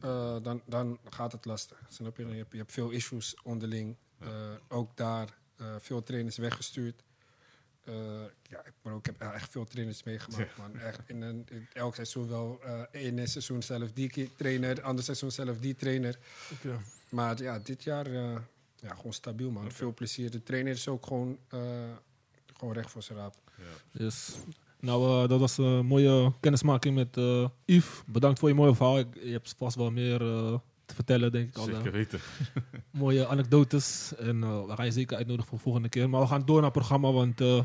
eh, dan, dan gaat het lastig. Snap je? Je hebt, je hebt veel issues onderling. Ja. Eh, ook daar eh, veel trainers weggestuurd. Eh, ja, ik, maar ook, ik heb echt veel trainers meegemaakt, man. Echt in, een, in elk seizoen wel. eh Eén seizoen zelf die trainer, ander seizoen zelf die trainer. Oké. Maar ja, dit jaar eh, ja, gewoon stabiel, man. Veel plezier. De trainer is ook gewoon, eh, gewoon recht voor zijn raap. Ja. Yes. Nou, eh, dat was een mooie kennismaking met eh Yves. Bedankt voor je mooie verhaal. Ik- je hebt vast wel meer eh, te vertellen, denk ik. Al, eh, Zeker weten. mooie anekdotes. En eh, we gaan je zeker uitnodigen voor de volgende keer. Maar we gaan door naar het programma, want eh,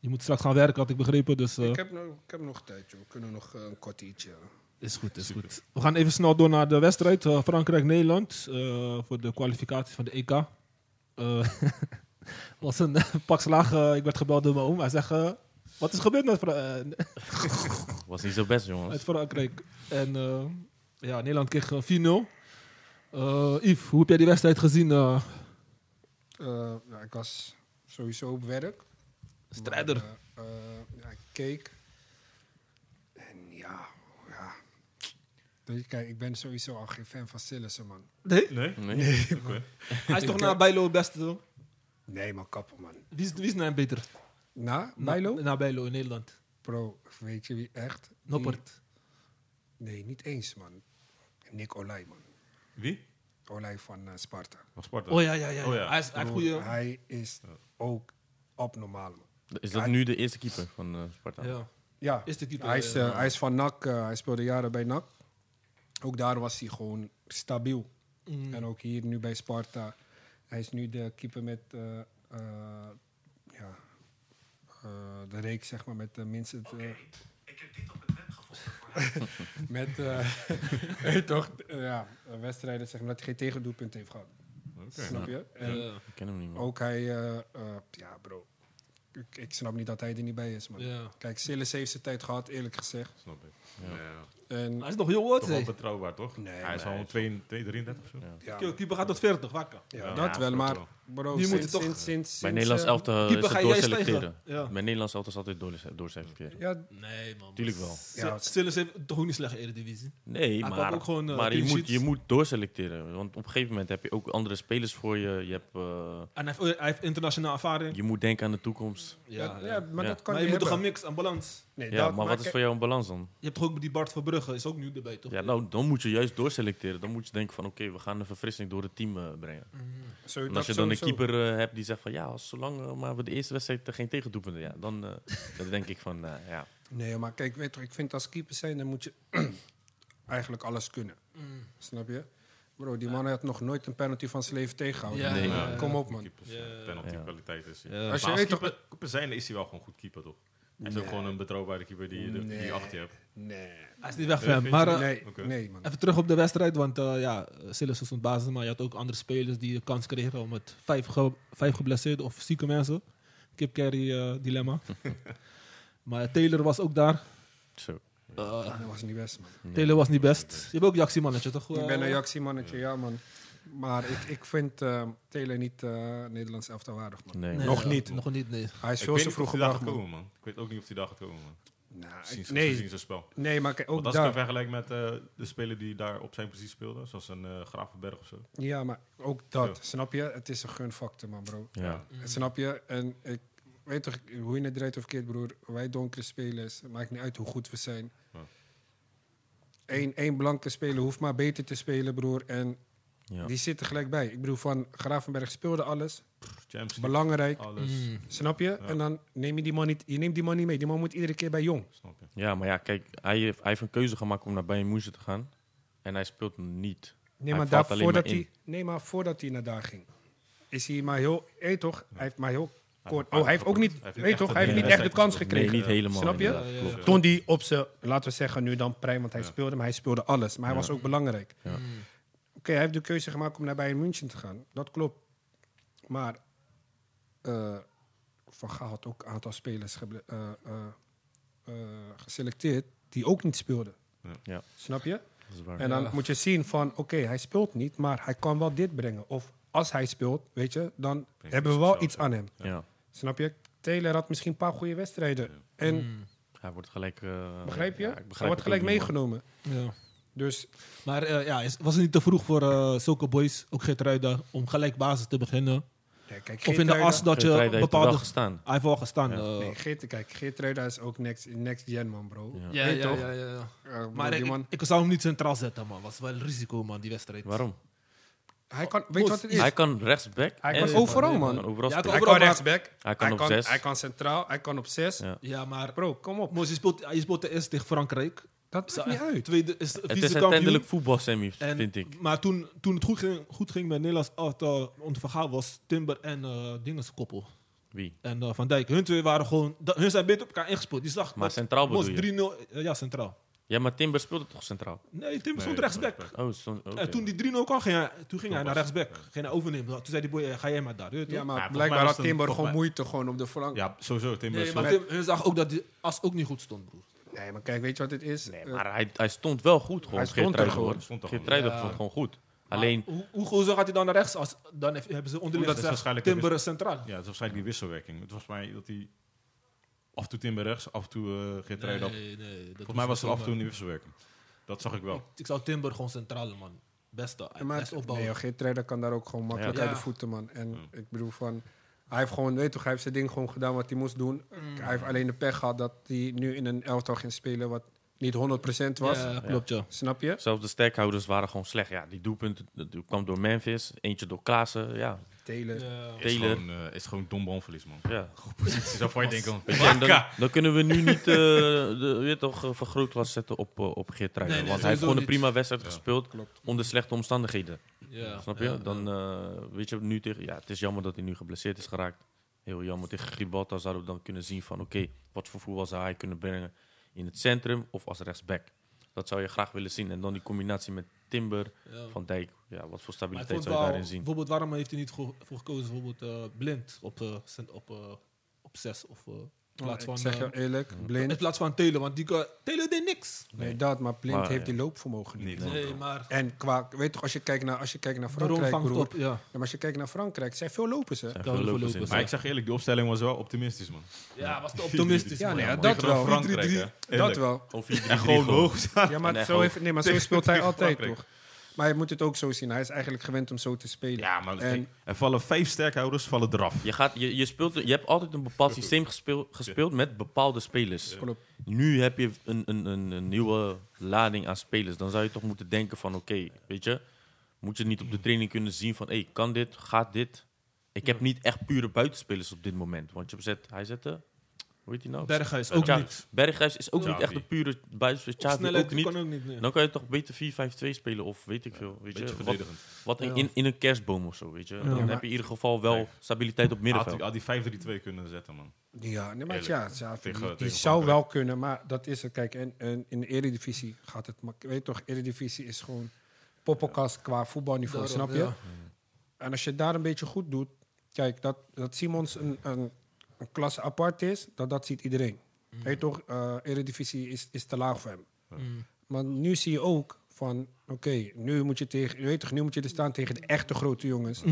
je moet straks gaan werken, had ik begrepen. Dus eh, Ik, heb nog, ik heb nog tijd, joh. We kunnen nog eh, een kwartiertje. is goed, is Super. goed. We gaan even snel door naar de wedstrijd. eh, Frankrijk-Nederland eh, voor de kwalificatie van de EK. Eh was een pak slaag. eh, ik werd gebeld door mijn oom. Hij zegt, eh, wat is gebeurd met, Fra- eh, Was niet zo best, jongens. uit Frankrijk? En eh, ja, Nederland kreeg eh, 4-0. Eh Yves, hoe heb jij die wedstrijd gezien? eh? Eh, ja, ik was sowieso op werk. Strijder. Maar, eh, eh, ja, ik keek. En ja, ja. Weet je, kijk, ik ben sowieso al geen fan van Sillissen, man. nee? Nee? Nee? Oké. Hij is toch Ik, na eh, Bijlo het beste? toch? Nee, man, kappen, man. Wie is, wie is nou beter? Na, Bijlo? Na Bijlo in Nederland. Bro, weet je wie echt? Die- Noppert. Nee, niet eens, man. Nick Olij, man. Wie? Olij van eh, Sparta. Van Sparta. Oh ja, ja, ja. Oh, ja. Hij, is, hij Bro. Hij is ook abnormaal, man. Is dat Ja. nu de eerste keeper van eh, Sparta? Ja. Ja, Is de keeper, hij, is, eh, hij is van NAC. hij speelde jaren bij NAC. Ook daar was hij gewoon stabiel. Mm. En ook hier nu bij Sparta. Hij is nu de keeper met eh, eh, eh, de reeks, zeg maar, met de minste. eh, Ik heb dit op het web gevonden voor met eh, toch, eh, ja, wedstrijden zeg maar, dat hij geen tegendoelpunt heeft gehad. Oké. Snap je? En Ja. Ik ken hem niet meer. ook hij, eh, eh, ja, bro. Ik, ik snap niet dat hij er niet bij is, man. Ja. Kijk, Sillis heeft zijn tijd gehad, eerlijk gezegd. Snap ik. Ja. En Hij is nog heel oud, Toch wel hè? betrouwbaar, toch? Nee, hij is nee, al hij 2, 33 of zo. Ja. ja, Keeper gaat tot 40, wakker. ja, Ja, dat ja, wel, maar bro, moet sinds, toch- sinds, sinds, Bij Nederlands eh, elftal Keeper is het doorselecteren. Bij Nederlands elftal is altijd doorse- doorselecteren. Ja, Nee, man. Tuurlijk wel. Ja, Stilles heeft toch niet slecht in de Eredivisie. Nee, maar, ook gewoon, eh, maar je, moet, je moet doorselecteren. Want op een gegeven moment heb je ook andere spelers voor je. je, hebt, eh, En hij heeft, hij heeft internationale ervaring. je moet denken aan de toekomst. ja, Ja, ja, ja. maar Ja. dat kan Maar je je moet toch een mix aan balans. Nee, Ja, dat- maar wat is voor jou een balans dan? Je hebt toch ook die Bart Verbrugge, is ook nu erbij, toch? Ja, nou, dan moet je juist doorselecteren. Dan moet je denken van oké, we gaan een verfrissing door het team eh, brengen. Zo, En dat als je dan een keeper eh, hebt die zegt van ja, als zolang eh, maar we de eerste wedstrijd er geen tegendoelpunten, ja, dan, eh, dan denk ik van eh, ja. Nee, maar kijk, weet je, ik vind als keeper zijn, dan moet je eigenlijk alles kunnen. Mm. Snap je? Bro, die man had nog nooit een penalty van zijn leven tegengehouden. Ja, Nee. ja. Kom op, man. Keepers. Penalty kwaliteit is hij. Ja. Als je als weet toch... keeper zijn is hij wel gewoon goed keeper, toch? Hij is ook gewoon een betrouwbare keeper die, je de- die achter je hebt. Nee. Hij is niet weg van Maar eh, Nee, nee, man. even terug op de wedstrijd, want eh ja, Silas stond basis, maar je had ook andere spelers die de kans kregen om het vijf, ge, vijf geblesseerde of zieke mensen. Kip carry eh, dilemma. maar Taylor was ook daar. Zo. Eh, Dat was niet best, man. Taylor was niet best. Je hebt ook Jaxi-mannetje, toch? Ik ben een Jaxi-mannetje, ja, man. Maar ik, ik vind eh Taylor niet eh Nederlands elftal waardig, man. Nee. nee, Nog niet. Nog niet, nee. Hij is Ik veel weet te niet vroeg gebracht, gaat man. komen, man. Ik weet ook niet of hij daar gaat komen, man. Nou, ik- nee, zijn spel. nee, maar kijk, ook Want als ik hem daar... vergelijk met eh, de speler die daar op zijn positie speelde, zoals een eh Gravenberg of zo. Ja, maar ook dat. Ja. Snap je? Het is een gunfactor, man, bro. Ja. Snap je? En ik weet toch, hoe je het draait of keert, broer. Wij donkere spelers, maakt niet uit hoe goed we zijn. Ja. Eén, één blanke speler hoeft maar beter te spelen, broer. En Ja. Die zitten gelijk bij. Ik bedoel, van Gravenberg speelde alles. Champions League, Belangrijk. alles. Mm. Snap je? En dan neem je die man niet, je neemt die man niet mee. Die man moet iedere keer bij Jong. Snap je? Ja, maar ja, kijk, hij heeft, hij heeft een keuze gemaakt om naar Bayern München te gaan. En hij speelt niet. Nee, Hij maar, valt daar, voordat maar in. hij, nee, maar voordat hij naar daar ging, is hij maar heel. Hé, toch? Hij heeft maar heel kort. Oh, hij heeft ook niet. Weet toch? echt Hij heeft niet echt de kans gespeeld. Nee, gekregen. niet helemaal. Snap je? Toen hij op zijn, laten we zeggen, nu dan prime, want hij speelde, maar hij speelde alles. Maar hij was ook belangrijk. Ja. Oké, hij heeft de keuze gemaakt om naar Bayern München te gaan. Dat klopt. Maar eh, Van Gaal had ook een aantal spelers eh, eh, eh, geselecteerd die ook niet speelden. Ja. Ja. Snap je? Dat is waar. En dan Ja. moet je zien van, oké, hij speelt niet, maar hij kan wel dit brengen. Of als hij speelt, weet je, dan Brengt hebben we wel iets aan hem. ja. Snap je? Taylor had misschien een paar goede wedstrijden. En, Mm. Hij wordt gelijk... eh, begrijp je? hij wordt gelijk meegenomen. Ja. Dus Maar eh, ja, is- was het niet te vroeg voor eh, zulke boys, ook Geertruida, om gelijk basis te beginnen? nee, kijk, Of in de as dat je bepaalde... gestaan. Hij heeft wel gestaan. Ja. eh, Nee, Geert, kijk, Geertruida is ook next, next gen, man, bro. Ja. ja, ja, toch? ja, ja, ja. Uh, bro, Maar ik, man, ik zou hem niet centraal zetten, man. Was wel een risico, man, die wedstrijd. Waarom? hij kan, weet je wat het is? Hij kan rechtsback. Hij en- kan overal, man. overal Ja, hij kan Hij rechtsback, Hij kan op zes. hij kan centraal, hij kan op zes. Ja. Ja, maar... Bro, kom op. Moos, je speelt, je speelt de eerste tegen Frankrijk. Dat maakt niet uit. Tweede is Het is uiteindelijk voetbal, Sammy, En- vind ik. Maar toen, toen het goed ging, goed ging met Nederlands elftal Gaal was Timber en Dinges koppel. Wie? En eh, Van Dijk. Hun twee waren gewoon... dat- hun zijn beter op elkaar ingespeeld. Die zag Maar dat centraal bedoel je? 3-0... eh, ja, centraal. Ja, maar Timber speelde toch centraal? Nee, Timber stond Nee, rechtsback. rechtsback. Oh, stond, oké. En toen die 3-0 kwam, ging hij, toen ging hij naar rechtsback. Ging hij overnemen. Toen zei die boy, ga jij maar daar. Ja, maar Ja, blijkbaar had Timber gewoon moeite gewoon op de flank. Ja, sowieso. Timber Nee, maar zo- Tim, hun zag ook dat die as ook niet goed stond, broer. Nee, maar kijk, weet je wat het is? Nee, Eh, maar hij, hij stond wel goed gewoon. Hij stond er gewoon. Stond gewoon. stond Ja. gewoon goed. Alleen, hoe, hoe gozer gaat hij dan naar rechts? Als, dan heeft- hebben ze onderling Timber centraal. Ja, het is waarschijnlijk die wisselwerking. Het was mij dat hij af en toe Timber rechts, af en toe uh, Geertruida. Nee, nee. dat Volgens mij was er af en toe een wisselwerking. Dat zag ik wel. Ik, ik zou Timber gewoon centraal, man. Beste. Best opbouwen. nee, Geertruida kan daar ook gewoon makkelijk Ja. uit de voeten, man. En ik bedoel van... Hij heeft gewoon, weet toch, hij heeft zijn ding gewoon gedaan wat hij moest doen. Mm. Hij heeft alleen de pech gehad dat hij nu in een elftal ging spelen wat niet 100% was. Ja, klopt, ja. Snap je? zelfs de sterkhouders waren gewoon slecht. Ja, die doelpunten dat kwam door Memphis. Eentje door Klaassen. Ja, Taylor. Ja. Is Taylor. gewoon, is gewoon dom balverlies, man. ja. Positie zou van je denken. En dan, dan kunnen we nu niet eh, de weet toch, eh, vergrootglas zetten op, uh, op Geertruida. Nee, nee, want hij heeft gewoon een prima wedstrijd Ja. gespeeld Klopt. onder slechte omstandigheden. Ja, Snap je? ja, Dan eh, weet je nu tegen. Ja, het is jammer dat hij nu geblesseerd is geraakt. Heel jammer. Tegen Gibraltar zouden we dan kunnen zien van oké, wat voor voetbal zou hij kunnen brengen in het centrum of als rechtsback. Dat zou je graag willen zien. En dan die combinatie met Timber, Ja. Van Dijk. Ja, wat voor stabiliteit zou je daarin zien? bijvoorbeeld, waarom heeft hij niet voor, gekozen, bijvoorbeeld eh, blind op, cent- op, op 6 of in plaats ik van, zeg je eh, eerlijk, in blind. plaats van Taylor, want die Taylor deed niks. Nee, dat, maar blind Maar, heeft ja. die loopvermogen niet. Niet. Nee, maar En qua, weet toch, als je kijkt naar, als je kijkt naar Frankrijk, vangt broer. op, ja. Ja, maar als je kijkt naar Frankrijk, zijn veel lopers, hè? Ja, veel lopers in. Maar ik zeg eerlijk, de opstelling was wel optimistisch, man. Ja, was te optimistisch. Ja, man. nee, man. dat Tegen wel. Frankrijk, 3-3-3. hè. Dat Eerlijk. wel. Gewoon 4 En gewoon hoog staan. Ja, maar zo, heeft, nee, maar zo speelt hij altijd, toch? Maar je moet het ook zo zien. Hij is eigenlijk gewend om zo te spelen. Ja, maar En- er vallen vijf sterkhouders vallen eraf. Je, gaat, je, je, speelt, je hebt altijd een bepaald systeem gespeeld, gespeeld met bepaalde spelers. Klopt. Nu heb je een, een, een, een nieuwe lading aan spelers. Dan zou je toch moeten denken van oké, weet je, moet je niet op de training kunnen zien van hey, kan dit, gaat dit? Ik heb niet echt pure buitenspelers op dit moment. Want je zet, hij zette, hoe heet hij nou? Berghuis ook niet. Berghuis is ook Xavi. niet echt een pure buitenspeler. Op Xavi snelheid ook niet. kan ook niet. nee. Dan kan je toch beter 4-5-2 spelen of weet ik veel. Weet Beetje je, wat, verdedigend. wat in, Ja. in, in een kerstboom of zo, weet je. Dan heb je in ieder geval wel Nee. stabiliteit op Had middenveld. die, had die 5-3-2 kunnen zetten, man. Ja, nee, maar ja, ja, die, Tegen- die tegen zou wel kunnen, maar dat is het. Kijk, en, en in de Eredivisie gaat het... Maar weet je toch, Eredivisie is gewoon poppenkast qua voetbalniveau, Daarom, snap je? ja. En als je daar een beetje goed doet... Kijk, dat, dat Simons een, een, een klasse apart is, dat, dat ziet iedereen. Weet je toch, eh, Eredivisie is, is te laag voor hem. Mm. Maar nu zie je ook van, oké, nu moet je tegen, je weet toch, nu moet je er staan tegen de echte grote jongens.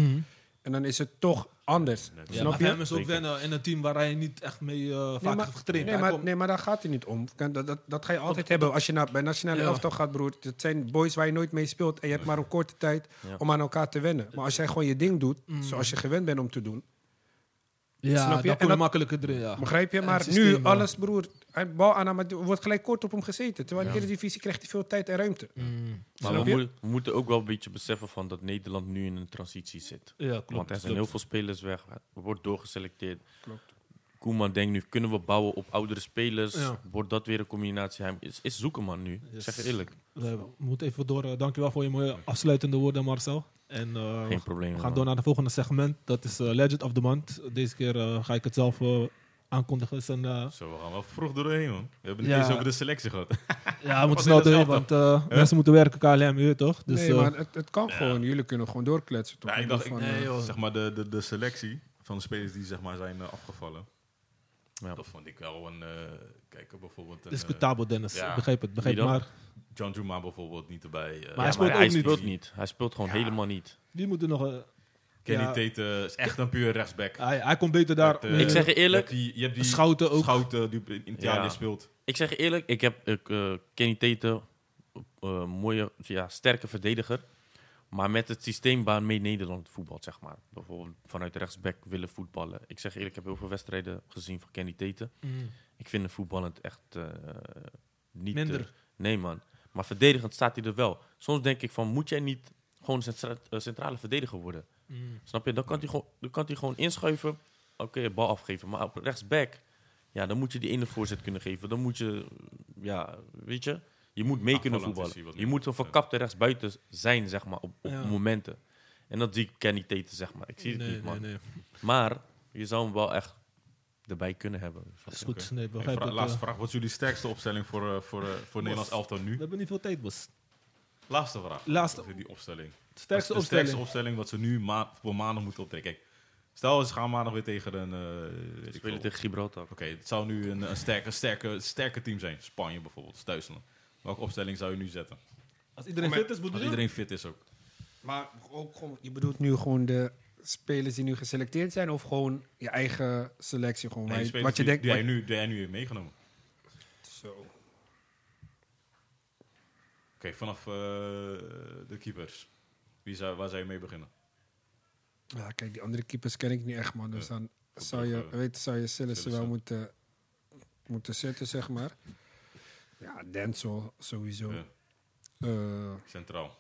En dan is het toch anders. Ja, snap maar je? hem is ook wennen in een team waar hij niet echt mee eh, vaak Nee, maar, heeft getraind. nee, Hij maar, nee, maar daar gaat het niet om. Dat, dat, dat ga je altijd Op- hebben als je naar, bij nationale Ja. elftal gaat, broer. Het zijn boys waar je nooit mee speelt en je hebt maar een korte tijd Ja. om aan elkaar te wennen. Maar als jij gewoon je ding doet, Mm. zoals je gewend bent om te doen, Ja, Snap je? En kom je dat- makkelijker erin, ja. Begrijp je? Maar systeem, nu, alles, broer. Hij bal aan, maar er wordt gelijk kort op hem gezeten. Terwijl in de Eredivisie krijgt hij veel tijd en ruimte. Mm. Maar we, je? moet- we moeten ook wel een beetje beseffen van dat Nederland nu in een transitie zit. Ja, klopt. Want er zijn klopt. heel veel spelers weg. Er wordt doorgeselecteerd. Klopt. Koeman denkt nu, kunnen we bouwen op oudere spelers? Ja. Wordt dat weer een combinatie? Hij is, is zoeken man nu. Ik Yes. zeg je eerlijk. We moeten even door. eh, dankjewel voor je mooie afsluitende woorden, Marcel. En eh, Geen probleem. we gaan man. door naar het volgende segment. Dat is eh, Legend of the Month. Deze keer eh, ga ik het zelf eh, aankondigen. Het is een, eh, Zo, we gaan wel vroeg doorheen, man. We hebben het Ja. eens over de selectie gehad. ja, we moeten snel doorheen, want eh, mensen moeten werken, KLM, weet toch? Dus, nee, maar het, het kan ja. gewoon. Jullie kunnen gewoon doorkletsen. Toch? Ja, ik dacht, van, Nee, zeg maar de, de, de selectie van de spelers die zeg maar, zijn afgevallen. Ja. Dat vond ik wel een... eh kijk, bijvoorbeeld een, discutabel, Dennis. ja. Begrijp het. Begrijp maar. eh, John Juma bijvoorbeeld niet erbij. eh, Maar Ja, hij speelt maar ook hij niet. speelt niet. Hij speelt gewoon helemaal niet. Die moeten nog... eh, Kenny ja. Tate is echt een puur rechtsback. hij, hij komt beter daar. Met, eh, Ik zeg je eerlijk, Je hebt die, je hebt die Schouten ook. Schouten die in Italië Ja. speelt. Ik zeg je eerlijk, ik heb ik, eh, Kenny Tate, eh, mooie, ja, sterke verdediger. Maar met het systeem waarmee Nederland voetbalt, zeg maar. Bijvoorbeeld vanuit rechtsback willen voetballen. Ik zeg eerlijk, ik heb heel veel wedstrijden gezien van Kenny Tate. Mm. Ik vind hem voetballend echt eh, niet... Minder. eh, nee man, maar verdedigend staat hij er wel. Soms denk ik van, moet jij niet gewoon centra- eh, centrale verdediger worden? Mm. Snap je? Dan kan hij gewoon, dan kan hij gewoon inschuiven. Oké, bal afgeven. Maar op rechtsback, ja, dan moet je die ene voorzet kunnen geven. Dan moet je, ja, weet je, je moet mee kunnen is hij voetballen. Je moet een verkapte rechtsbuiten zijn, zeg maar, op, op Ja. momenten. En dat zie ik Kenny Tate, zeg maar. Ik zie het Nee, niet, man. nee, nee. Maar je zou hem wel echt erbij kunnen hebben. Dat is goed. Oké. Nee, Hey, begrijp vra- het, laatste eh. vraag. Wat is jullie sterkste opstelling voor, eh, voor, eh, voor Nederlands elftal We nu? hebben niet veel tijd, bos. Laatste vraag. Laatste- Over die opstelling. Sterkste de opstelling. sterkste opstelling wat ze nu ma voor maandag moeten optrekken. Kijk, stel ze gaan maandag weer tegen een... eh, weet ik Spelen veel. tegen Gibraltar. Oké, het zou nu een, een sterke, sterke, sterke team zijn. Spanje bijvoorbeeld, Duitsland. Welke opstelling zou je nu zetten? Als iedereen fit is, bedoel Als je? iedereen fit is ook. Maar ook gewoon, je bedoelt nu gewoon de spelers die nu geselecteerd zijn, of gewoon je eigen selectie? Gewoon Nee, waar die je- spelers wat je die, denkt. die, jij nu, die jij nu hebt meegenomen. Zo. Oké, vanaf eh, de keepers. Wie zou, waar zou je mee beginnen? Ja, kijk, die andere keepers ken ik niet echt, man. Dus Ja. dan zou je, Brugge. weet, zou je Sillissen Sillissen. wel moeten, moeten zetten, zeg maar. Ja, Denzel sowieso. Ja. Eh, Centraal.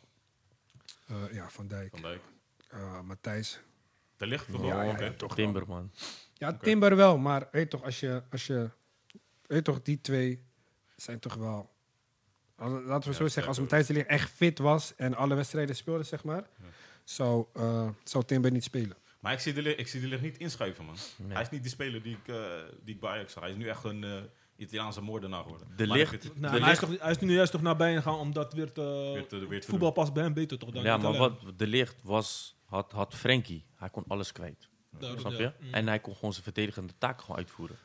eh, ja, Van Dijk. Van Dijk. Eh, Matthijs. Ter ligt toch Ja, wel? ja, toch wel. Timberman. Ja. Timber wel, maar weet toch, als je, als je, weet toch, die twee zijn toch wel, als- laten we Ja, zo zeggen, als. Matthijs de Ligt echt fit was en alle wedstrijden speelde, zeg maar, zou, eh, zou Timber niet spelen. Maar ik zie, de, Ligt- ik zie de licht niet inschuiven, man. Nee. Hij is niet die speler die ik, eh, die ik bij Ajax zag. Hij is nu echt een eh, Italiaanse moordenaar geworden. De Maar vind- Nou, De hij, is licht- toch, hij is nu juist toch naar bijen gegaan omdat weer te, Weer te- weer te voetbal past bij hem beter toch dan Ja, maar wat de licht was, had, had Frenkie. Hij kon alles kwijt. Daarom, Snap ja. je? Mm. En hij kon gewoon zijn verdedigende taak gewoon uitvoeren.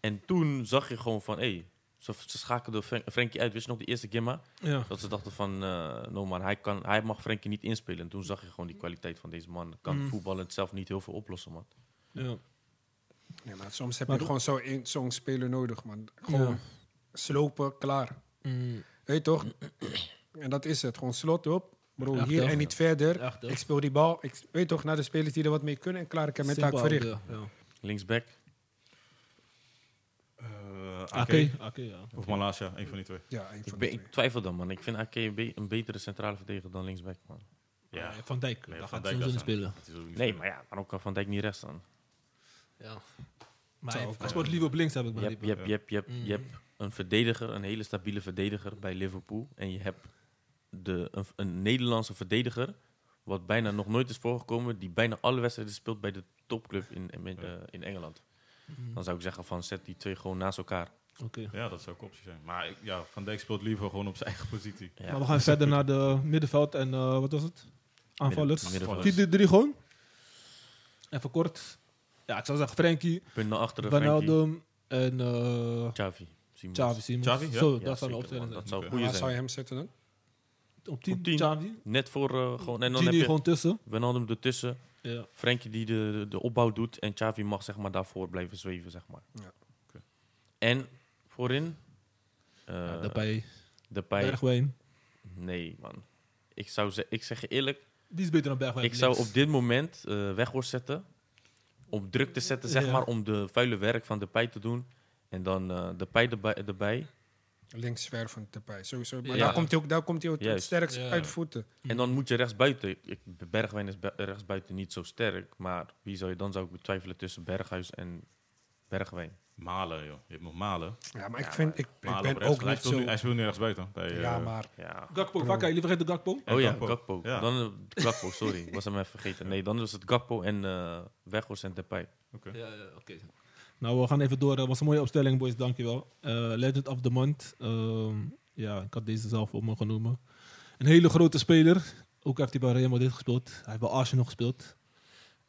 En toen zag je gewoon van, hé, hey, ze, ze schakelden Fren- Frenkie uit. Wist je nog de eerste Gimma? Ja. Dat ze dachten van, eh no man, hij, kan, hij mag Frenkie niet inspelen. En toen zag je gewoon die kwaliteit van deze man. Kan Mm. voetballen zelf niet heel veel oplossen, man. Ja. Ja, maar soms heb Maar je gewoon zo een- zo'n speler nodig, man. Gewoon Ja. slopen, klaar. Mm. Weet je toch? En dat is het. Gewoon slot op. Bro, Echt, hier en niet verder. Echt, ik speel die bal. Ik weet toch, naar de spelers die er wat mee kunnen. En klaar, ik heb mijn taak verricht. ja. Linksback, Eh, Oké, Ake oké, ja. of Malasia, een van die twee. Ja, een ik, van ik twee. twijfel dan, man. Ik vind Ake een, be- een betere centrale verdediger dan linksback, man. Ja, Van Dijk, Nee, daar Van gaat hij niet zijn. spelen. Nee, maar ja, dan kan Van Dijk niet rechts staan. Ja. Maar hij, hij speelt liever op links, heb ik Je hebt, je, hebt, je, hebt, je, hebt, je hebt een verdediger, een hele stabiele verdediger bij Liverpool. En je hebt de, een, een Nederlandse verdediger, wat bijna nog nooit is voorgekomen, die bijna alle wedstrijden speelt bij de topclub in, in, eh, in Engeland. Mm. Dan zou ik zeggen van zet die twee gewoon naast elkaar. Oké. Ja, dat zou ook optie zijn. Maar ik- ja, Van Dijk speelt liever gewoon op zijn eigen positie. Ja. Maar we gaan verder naar de middenveld en eh, wat was het? Aanvallers. Midden- middenveld. Die, die drie gewoon. Even kort. Ja, ik zou zeggen Frenkie, Punt naar achteren, Wijnaldum en eh Xavi. Simons. Xavi Simons. Xavi, ja? Zo, Ja, dat zou zeker, mijn opstelling man. Dat zijn. zou goeie Waar zou je zijn. hem zetten dan? Op 10, Op tien. Xavi. Net voor eh, gewoon... En dan heb je gewoon tussen. Wijnaldum ertussen. Ja. Frenkie die de, de, de opbouw doet. En Xavi mag zeg maar daarvoor blijven zweven, zeg maar. Ja. Oké. En voorin... eh Ja, daarbij Depay. Bergwijn. Nee, man. Ik, zou ze, ik zeg je eerlijk, Die is beter dan Bergwijn. ik zou links. op dit moment eh Weghorst zetten. Om druk te zetten, zeg Ja. maar, om de vuile werk van de pij te doen. En dan eh, de pij erbij. erbij. Links zwervend erbij. Sowieso. Maar Ja. daar komt hij ook, daar komt hij ook het sterkst Ja. uit voeten. En dan moet je rechtsbuiten. Ik, Bergwijn is be- rechtsbuiten niet zo sterk. Maar wie zou je dan zou ik betwijfelen tussen Berghuis en Bergwijn? Malen, joh. Je hebt nog Malen. Ja, maar ik vind, ik, ik Malen ben ook hij, niet speelt zo... nu, hij speelt nu rechts buiten. Bij, Ja, eh, maar Ja. Gakpo, Vakka, jullie vergeten Gakpo? Oh ja, Gakpo. Gakpo. Ja. Dan, eh, Gakpo, sorry. Ik was hem even vergeten. Nee, dan is het Gakpo en eh Weghorst en Depay. Oké. Ja, ja, oké. Nou, we gaan even door. Dat was een mooie opstelling, boys. Dankjewel. Eh Legend of the Month. Ehm, ja, ik had deze zelf op me genomen. Een hele grote speler. Ook heeft hij bij Real Madrid gespeeld. Hij heeft bij Arsenal gespeeld.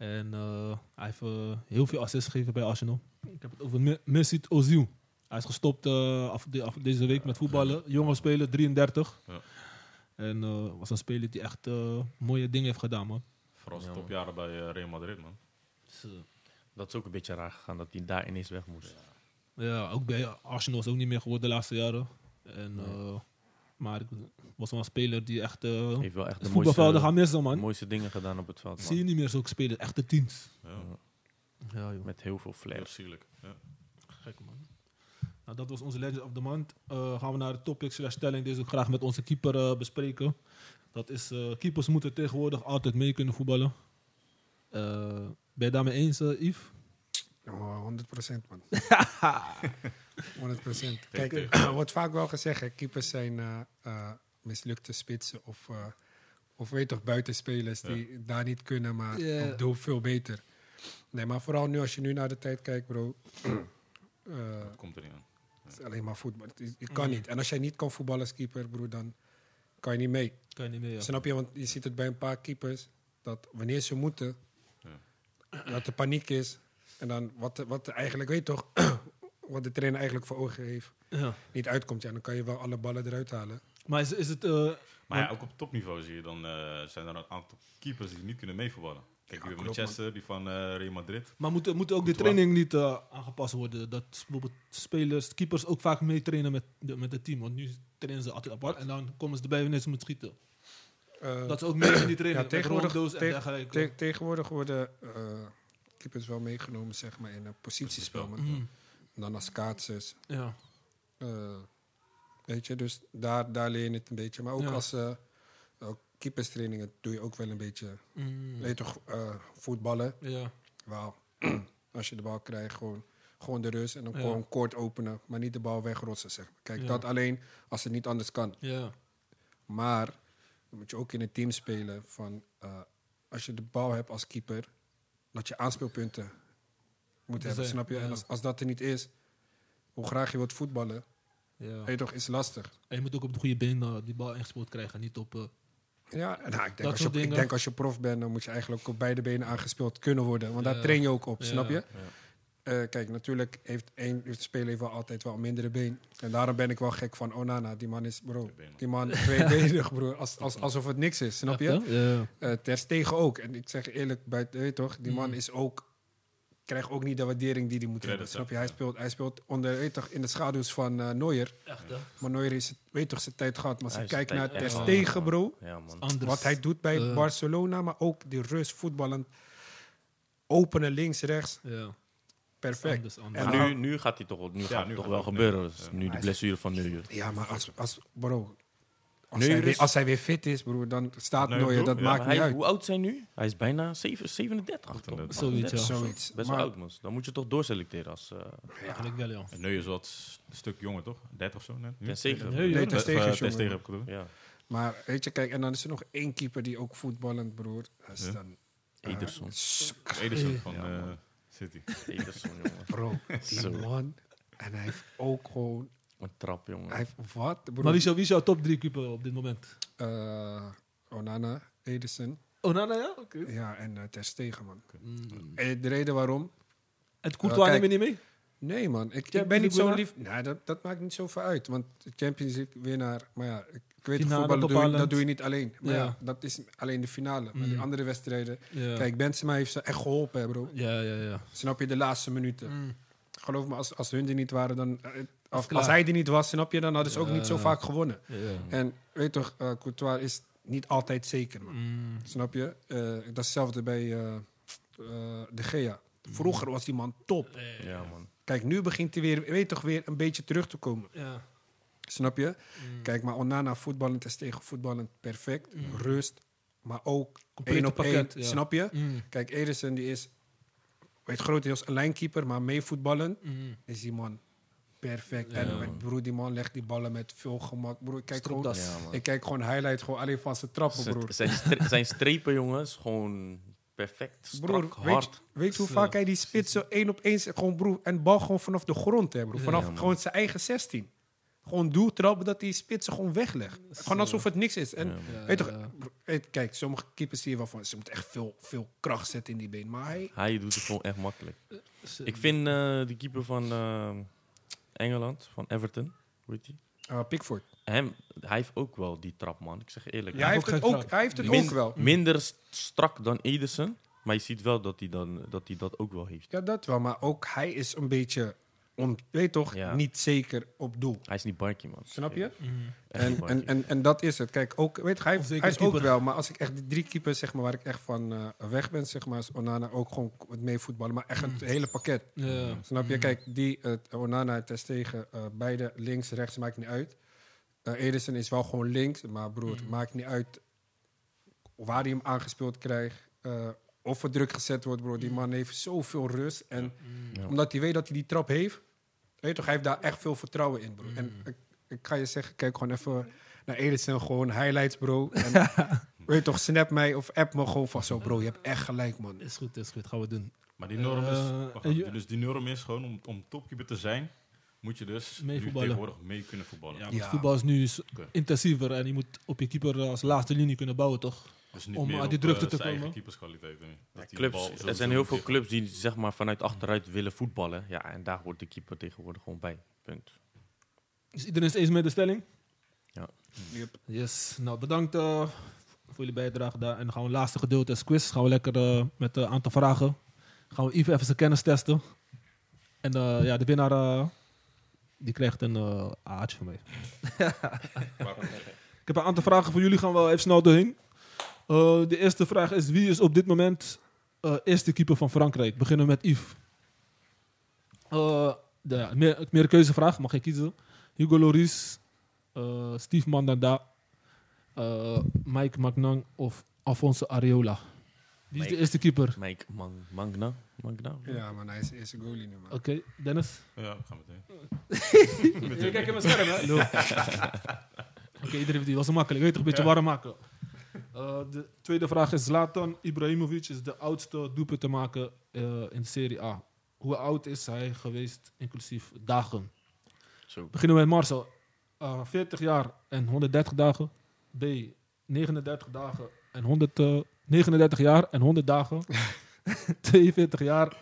En eh, hij heeft eh, heel veel assists gegeven bij Arsenal. Ik heb het over Me- Mesut Ozil. Hij is gestopt eh, af, de- af deze week met voetballen. Jonge speler, 33. Ja. En eh, was een speler die echt eh, mooie dingen heeft gedaan, man. Vooral zijn Ja, topjaren bij Real Madrid, man. Dus, Dat is ook een beetje raar gegaan dat hij daar ineens weg moest. Ja, ook bij Arsenal is ook niet meer geworden de laatste jaren. En, eh, maar ik was wel een speler die echt uh, Heeft wel echt de mooiste, voetbalvelden gaan missen, man. mooiste dingen gedaan op het veld. man. Zie je niet meer zulke spelers, echte teams. Ja, Ja, joh. Met heel veel flair. sierlijk. Ja. Gek, man. Nou, dat was onze Legend of the Month. Eh, gaan we naar de topic slash stelling. Deze ook graag met onze keeper eh, bespreken. Dat is, eh, keepers moeten tegenwoordig altijd mee kunnen voetballen. Eh, ben je daarmee eens, Yves? Oh, 100% man. 100%. Kijk, er wordt vaak wel gezegd, hè, keepers zijn eh, eh, mislukte spitsen of, eh, of weet toch, buitenspelers die daar niet kunnen, maar Ja. op doel veel beter. Nee, maar vooral nu als je nu naar de tijd kijkt, bro. eh, Dat komt er niet aan. het is alleen maar voetbal. Het kan niet. En als jij niet kan voetballen als keeper, bro, dan kan je niet mee. Kan je niet meer, ja. Snap je? Want je ziet het bij een paar keepers. Dat wanneer ze moeten, dat er paniek is. En dan wat, wat eigenlijk, weet je toch, wat de trainer eigenlijk voor ogen heeft, ja. niet uitkomt. Ja, dan kan je wel alle ballen eruit halen. Maar is, is het... eh, Maar ja, ook op topniveau zie je dan eh, zijn er een aantal keepers die niet kunnen meevoetballen. Kijk, Ja, Manchester, die van eh, Real Madrid. Maar moet, moet ook de training niet eh, aangepast worden? Dat bijvoorbeeld spelers, keepers ook vaak mee trainen met, de, met het team. Want nu trainen ze altijd apart en dan komen ze erbij wanneer ze moeten schieten. Eh, Dat ze ook mee in die training. ja, tegenwoordig, met rondo's en te- dergelijke. te- tegenwoordig worden eh, keepers wel meegenomen zeg maar, in een positiespel. met- Mm, Dan als kaatsers. ja. Eh, weet je, dus daar, daar leer je het een beetje. Maar ook Ja. als ook keeperstrainingen doe je ook wel een beetje, Mm, weet je toch, eh, voetballen. ja. Wauw. Als je de bal krijgt, gewoon, gewoon de rust en dan Ja. gewoon kort openen, maar niet de bal wegrotsen. Zeg maar. Kijk, Ja. dat alleen als het niet anders kan. Ja. Maar dan moet je ook in een team spelen van als je de bal hebt als keeper, dat je aanspeelpunten moet hebben, zijn, snap je? ja. En als, als dat er niet is, hoe graag je wilt voetballen, ja. weet je toch, is lastig. En je moet ook op de goede been eh, die bal ingespeeld krijgen. Niet op... eh, Ja, nou, ik, denk Dat als je, ik denk als je prof bent, dan moet je eigenlijk op beide benen aangespeeld kunnen worden. Want daar train je ook op, Ja. snap je? Ja. Eh, kijk, natuurlijk heeft één heeft de speler heeft wel altijd wel een mindere been. En daarom ben ik wel gek van Onana. Die man is, bro, die man tweebenig, bro. Als, als, alsof het niks is, snap je? echt. Eh Ter Stegen ook. En ik zeg eerlijk, buiten, weet je toch, die man Mm. is ook, krijgt ook niet de waardering die hij moet Credit, hebben. Snap je? ja. Hij speelt, hij speelt onder, weet toch, in de schaduws van eh Neuer. Echt, hè? Maar Neuer is, het- weet toch, zijn tijd gehad. Maar als je kijkt naar Ter Stegen, bro. Ja. Wat hij doet bij Eh. Barcelona, maar ook die rust, voetballen. Openen links, rechts. Ja. Perfect. Anders, anders. En nu, nu gaat hij toch, nu Ja, gaat nu toch gaat wel gebeuren. nu. Dus Ja. nu die blessure van Neuer. Ja, maar als, als bro, als, Neuer hij weer, als hij weer fit is, broer, dan staat Neuer Neuer. Dat Ja, maakt niet hij, uit. hoe oud zijn nu? Hij is bijna zeven- 37. toch? Zoiets, 38 ja. of zo. Zoiets. Best Maar- wel oud, man. Dan moet je toch doorselecteren als... eh, Eigenlijk wel, ja. En nu is wat een stuk jonger, toch? 30 of zo net? Nu? Eh, Nee, Nee, eh, jonger. Stegen heb ik bedoeld. ja, Maar weet je, kijk, en dan is er nog één keeper die ook voetballend, broer. Dat is Ja. dan... Ederson. Ederson van eh. City. Ederson, jongen. Bro, die man. En hij heeft ook gewoon... Een trap, jongen. Hij heeft wat, broer? Maar wie is, jouw, wie top 3 keeper op dit moment? Eh, Onana, Ederson. Nou, nou ja? Oké. Ja, en uh, Ter Stegen, man. Mm. En de reden waarom... En Courtois kijk. neem je niet mee? Nee, man. Ik, ik Champions ben niet League zo lief... Nee, dat, dat maakt niet zoveel uit. Want de Champions League winnaar... Maar ja, ik, ik weet Finale voetballen doe je, bepalend. dat doe je niet alleen. Maar ja. Ja. dat is alleen de finale. Maar die Mm. andere wedstrijden... Ja. Kijk, Benzema heeft ze echt geholpen, hè, bro. Ja, ja, ja. Snap je, de laatste minuten. Mm. Geloof me, als, als hun er niet waren, dan... eh, Als, hij er niet was, snap je, dan hadden ze ook niet zo vaak gewonnen. ja. En weet toch, eh Courtois is niet altijd zeker, man. Mm. Snap je? Eh, dat is hetzelfde bij eh, eh, De Gea. Vroeger was die man top. Ja, man. Kijk, nu begint hij weer, weet toch, weer een beetje terug te komen. Ja. Snap je? Kijk, maar Onana voetballend is tegen voetballend perfect. Rust, maar ook één op pakket, één. ja. Snap je? Mm. Kijk, Ederson die is, weet grotendeels een lijnkeeper, maar mee voetballen Mm. is die man perfect. en met broer, die man legt die ballen met veel gemak. Broer, ik kijk gewoon, ik kijk gewoon highlights gewoon alleen van zijn trappen, Zijn- broer. Zijn, stre- zijn strepen, jongens, gewoon perfect, strak, Broer, weet, hard. je- weet je hoe Zo. vaak hij die spitsen één op één zet? gewoon broer en bal gewoon vanaf de grond hè, broer. Vanaf gewoon zijn eigen 16. Gewoon doeltrappen dat die spitsen gewoon weglegt. Gewoon alsof het niks is. En Ja, man. Ja, weet toch, ja. broer, weet- kijk, sommige keepers zie je wel van, ze moeten echt veel, veel kracht zetten in die been. Maar hij, Hij doet het gewoon echt makkelijk. Ze- Ik vind eh de keeper van eh, Engeland, van Everton, hoe heet die? uh, Pickford. Hem, hij heeft ook wel die trap, man. Ik zeg eerlijk. Ja, hij heeft ook het hij heeft het Min- ook wel. Minder st- strak dan Ederson, maar je ziet wel dat hij, dan, dat, hij dat ook wel heeft. Ja, dat wel. Maar ook hij is een beetje, on, weet toch, Ja. niet zeker op doel. Hij is niet barkie, man. Snap je? Niet En, en, en, en dat is het. Kijk, ook, weet je, hij, hij is ook wel. Maar als ik echt die drie keepers, zeg maar, waar ik echt van eh, weg ben, zeg maar, is Onana ook gewoon met mee voetballen. Maar echt het hele pakket. Ja. Snap je? Kijk, die, het Onana en Testegen, eh beide links, rechts, maakt niet uit. Eh Ederson is wel gewoon links, maar broer, maakt niet uit waar hij hem aangespeeld krijgt. Eh, of er druk gezet wordt, broer. Die man heeft zoveel rust. En Ja. omdat hij weet dat hij die trap heeft, weet je toch, hij heeft daar echt veel vertrouwen in, broer. En ik, ik ga je zeggen, kijk gewoon even naar Ederson, gewoon highlights, bro. En, weet je toch, snap mij of app me gewoon van zo, bro. Je hebt echt gelijk, man. Is goed, is goed. Gaan we doen. Maar die norm is, Eh, wacht je- dus die norm is gewoon om, om topkeeper te zijn, moet je dus Mee nu voetballen. tegenwoordig mee kunnen voetballen. Ja, want Ja. voetbal is nu intensiever en je moet op je keeper als laatste linie kunnen bouwen, toch? Dus niet Om meer uit die drukte eh, te komen. keeperskwaliteiten. die Clubs, er zijn heel veel clubs die zeg maar, vanuit achteruit willen voetballen. Ja, en daar hoort de keeper tegenwoordig gewoon bij. Punt. Is iedereen het eens met de stelling? Yep. Yes. Nou, bedankt eh, voor jullie bijdrage daar. En dan gaan we het laatste gedeelte is quiz. Gaan we lekker eh, met een aantal vragen. Gaan we Yves even zijn kennis testen. En eh, ja, de winnaar eh, die krijgt een eh aardje van mij. Ik heb een aantal vragen voor jullie. Gaan we wel even snel doorheen. Eh, de eerste vraag is: wie is op dit moment eh, eerste keeper van Frankrijk? Beginnen we met Yves. Eh, de, ja, meer, meer keuzevraag, mag je kiezen. Hugo Lloris, eh, Steve Mandanda, eh, Mike Magnan of Alfonso Areola. Wie is de eerste keeper? Mike Man Magna. Magna? Ja, man, hij is de eerste goalie nu, man. Oké, Dennis? Ja, we gaan meteen. Je kijkt in mijn scherm, hè? Oké, iedereen die was zo makkelijk. Weet toch, een beetje warm maken. Eh, de tweede vraag is: Zlatan Ibrahimovic is de oudste doelpunt te maken eh, in de Serie A. Hoe oud is hij geweest, inclusief dagen? Zo. Beginnen we met Marcel. Eh, 40 jaar en 130 dagen. B. 39 dagen en 100, eh, 39 jaar en 100 dagen. 42 jaar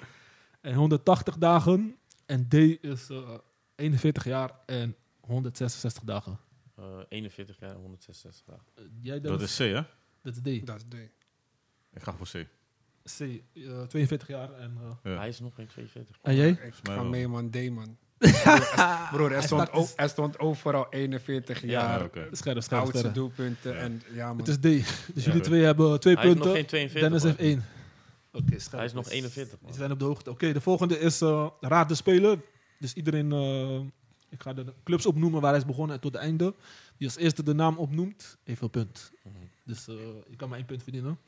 en 180 dagen. En D is eh, 41 jaar en 166 dagen. Eh, 41 jaar en 166 dagen. Eh, jij Dat is C, hè? Dat is D. Dat is de. Ik ga voor C. C. eh, 42 jaar en... eh, Ja. Hij is nog geen 42. en jij? Ik mij ga wel. mee, man. D, man. Broer, er Hij stond, o- dus- er stond overal 41 jaar. Ja, oké. Scherp, scherp, Oudste scherp. doelpunten. En ja, man. Het is D. Dus Ja, jullie twee hebben twee Hij is nog punten. geen 42. Dennis heeft één. Oké, scherp. Hij is nog 41. man. Ze zijn op de hoogte. Oké, de volgende is eh, Raad de Speler. Dus iedereen, eh, ik ga de clubs opnoemen waar hij is begonnen en tot het einde. Die als eerste de naam opnoemt, heeft een punt. Mhm. Dus eh, je kan maar één punt verdienen.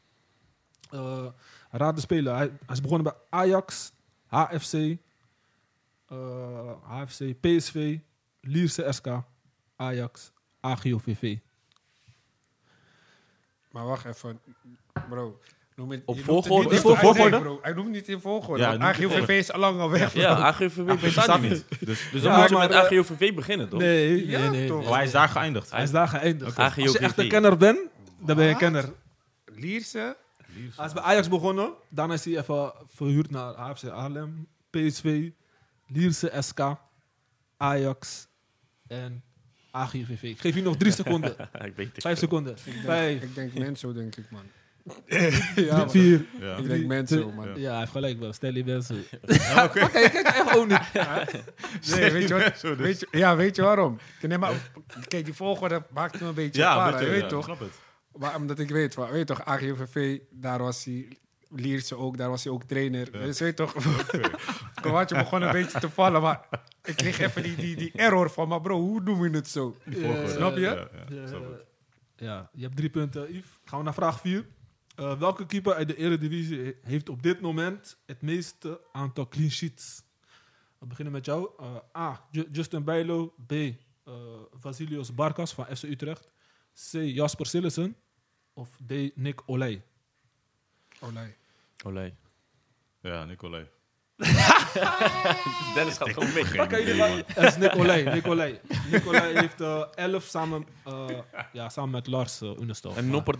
Eh, Raad de Speler. Hij, hij is begonnen bij Ajax, HFC, eh, HFC, PSV, Lierse SK, Ajax, AGOVV. Maar wacht even. Bro. Noem het, Op volgorde? niet Is in het op volgorde? Nee, bro. Hij noemt niet in volgorde. Ja, AGOVV is al lang al weg. Ja, AGOVV AGOVV bestaat niet. Dus, Dus Ja, dan moet je maar, met AGOVV beginnen, toch? Nee, Ja, nee, nee. toch? nee. oh, hij is daar geëindigd. Hij is daar geëindigd. Als je echt een kenner bent, dan ben je een kenner. Lierse. Hij is bij Ajax begonnen. Daarna is hij even verhuurd naar AFC Haarlem, PSV, Lierse SK, Ajax en AGVV. Ik geef je nog drie seconden. ik weet het. Vijf seconden. Ik denk, Vijf, ik denk Menso, denk ik, man. Ja, vier. Ja. Ik denk Menso, man. Ja. Ja, hij heeft gelijk wel. Stel je mensen. Ja, oké. Oké, kijk echt ook niet. Nee, weet je wat? Dus. Weet je, ja, weet je waarom? Nee, maar, kijk, die volgorde maakt me een beetje Ja, para, weet je, je weet ja, toch? snap het. Maar omdat ik weet, wa- weet je toch, AGVV, daar was hij Lierse ook, daar was hij ook trainer. Dus weet je toch, Kowaatje begon een beetje te vallen, maar ik kreeg even die, die, die error van, maar bro, hoe doen we het zo? Snap je? Ja, ja, Ja, snap ik. ja, je hebt drie punten, Yves. Gaan we naar vraag vier. Eh, welke keeper uit de Eredivisie he- heeft op dit moment het meeste aantal clean sheets? We beginnen met jou. Eh, A. Ju- Justin Bijlo. B. eh, Vasilios Barkas van FC Utrecht. C. Jasper Sillissen. Of D. Nick Olij. Olij. Olé. Ja, Nicolai. Dennis gaat gewoon mee. Oké, Het is Nick Olij. Nick Olij. Nick Olij heeft eh, 11 samen, eh, ja, samen met Lars uh, Unestal. En Nopper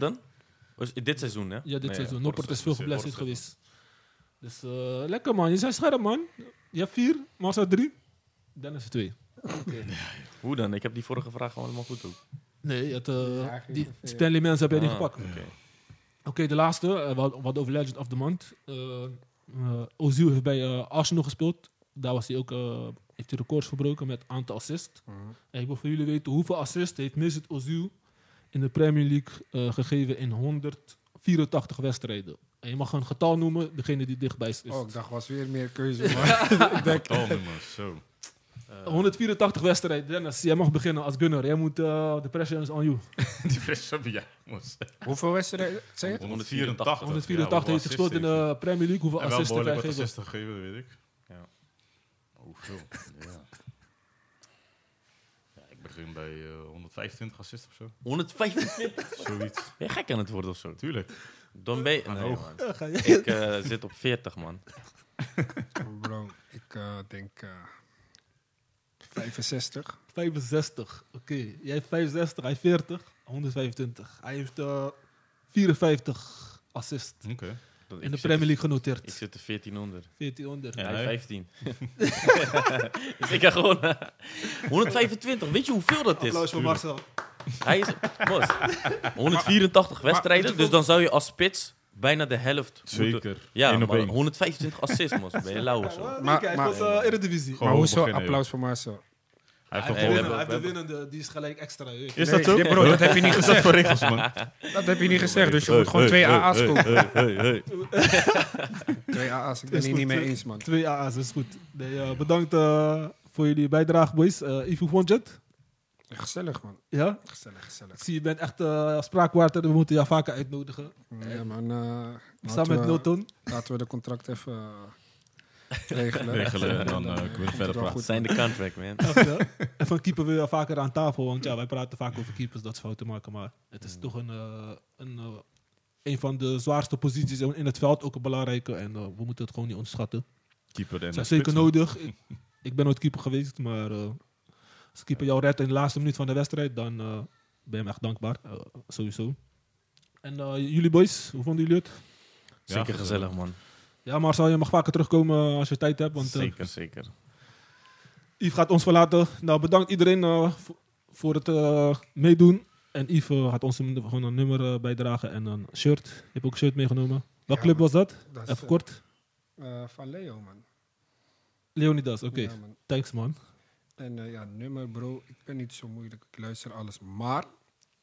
Was dit seizoen, hè? Ja, dit Nee, seizoen. Noppert is veel geblesseerd geweest. Dus eh, lekker man, je bent scherp man. Je hebt vier, Massa drie. Dennis twee. Hoe dan? Ik heb die vorige vraag gewoon helemaal goed ook. Nee, je hebt, eh, eigenlijk die ongeveer. Stanley Mens heb jij niet Ah, gepakt. oké. Oké, de laatste, eh, wat, wat over Legend of the Month. Eh eh, Ozil heeft bij eh, Arsenal gespeeld. Daar was hij ook, eh, heeft hij records verbroken met aantal assists. Mhm. En ik wil voor jullie weten hoeveel assists heeft Mesut Ozil in de Premier League eh, gegeven in 184 wedstrijden. En je mag een getal noemen, degene die dichtbij is. Oh, ik dacht, was weer meer keuze, maar ik denk... Oh, nummers, zo. 184 wedstrijden. Dennis, jij mag beginnen als gunner. Jij moet, eh de pressure is on you. Die heb je, jongens. Hoeveel wedstrijden, je? 184. 184 heeft gespeeld in de Premier League. Hoeveel assists heeft hij gegeven? assists gegeven, dat weet ik. Ja. Hoeveel? ja. Bij eh 125 assists of zo. 125? Zoiets. Ben je gek aan het worden of zo? Tuurlijk. Dan ben je... Nee, hoog. man. Ik eh, zit op 40, man. Bro, ik eh, denk eh 65. 65. Oké, jij hebt 65, hij 40. 125. Hij heeft eh 54 assists Oké. Dat- in de Premier League genoteerd. Ik zit op 1400. 1400. En Ja, hij hij? 15. dus ik ga gewoon... eh, 125, weet je hoeveel dat is? Applaus voor Marcel. Hij is... Bos, 184 wedstrijden, dus dan zou je als spits bijna de helft moeten... Zeker. Ja, Eén op maar één. 125 assists, mos. Ben je lauw of zo? Maar, Maar- maar, maar- uh, hoezo applaus voor Marcel? Hij heeft Hij heeft de gewoon... hebben- winnen- hij heeft de winnende, die is gelijk extra. Is Nee, dat zo? nee, bro, dat heb je niet gezegd. voor regels, man? Dat heb je niet gezegd, dus je moet gewoon twee AA's kopen. Hey, hey, hey. Twee AA's, ik ben het niet mee eens, man. Twee AA's, is goed. Nee, eh, bedankt eh, voor jullie bijdrage, boys. Eh vond je het? Gezellig, man. Ja? Gezellig, gezellig. Ik zie, je bent echt uh, spraakwater. We moeten jou vaker uitnodigen. Ja, man. eh, Samen met Milton. Laten we de contract even eh, regelen. Regelen en dan, eh, kunnen we verder praten. Zijn de contract, man. En van keeper wil je vaker aan tafel. Want ja, wij praten vaak over keepers dat ze fouten maken. Maar het is toch een, eh, een, eh, een van de zwaarste posities in het veld. Ook een belangrijke. En we moeten het gewoon niet onderschatten. Keeper en zijn zeker spits, nodig. Ik, ik ben nooit keeper geweest, maar eh, als keeper jou redt in de laatste minuut van de wedstrijd, dan ben je hem echt dankbaar. Sowieso. En eh, jullie boys, hoe vonden jullie het? Zeker gezellig, man. Ja, Marcel, je mag vaker terugkomen als je tijd hebt. Want eh, Zeker, zeker. Yves gaat ons verlaten. Nou, bedankt iedereen eh, voor- het eh, meedoen. En Yves eh, gaat ons een, gewoon een nummer eh, bijdragen en een shirt. Je hebt ook een shirt meegenomen. Welke Ja, club was dat? Dat Even eh, kort. eh, van Leo, man. Leonidas, oké. Ja, man. Thanks, man. En eh, ja, nummer, bro. Ik ben niet zo moeilijk. Ik luister alles. Maar,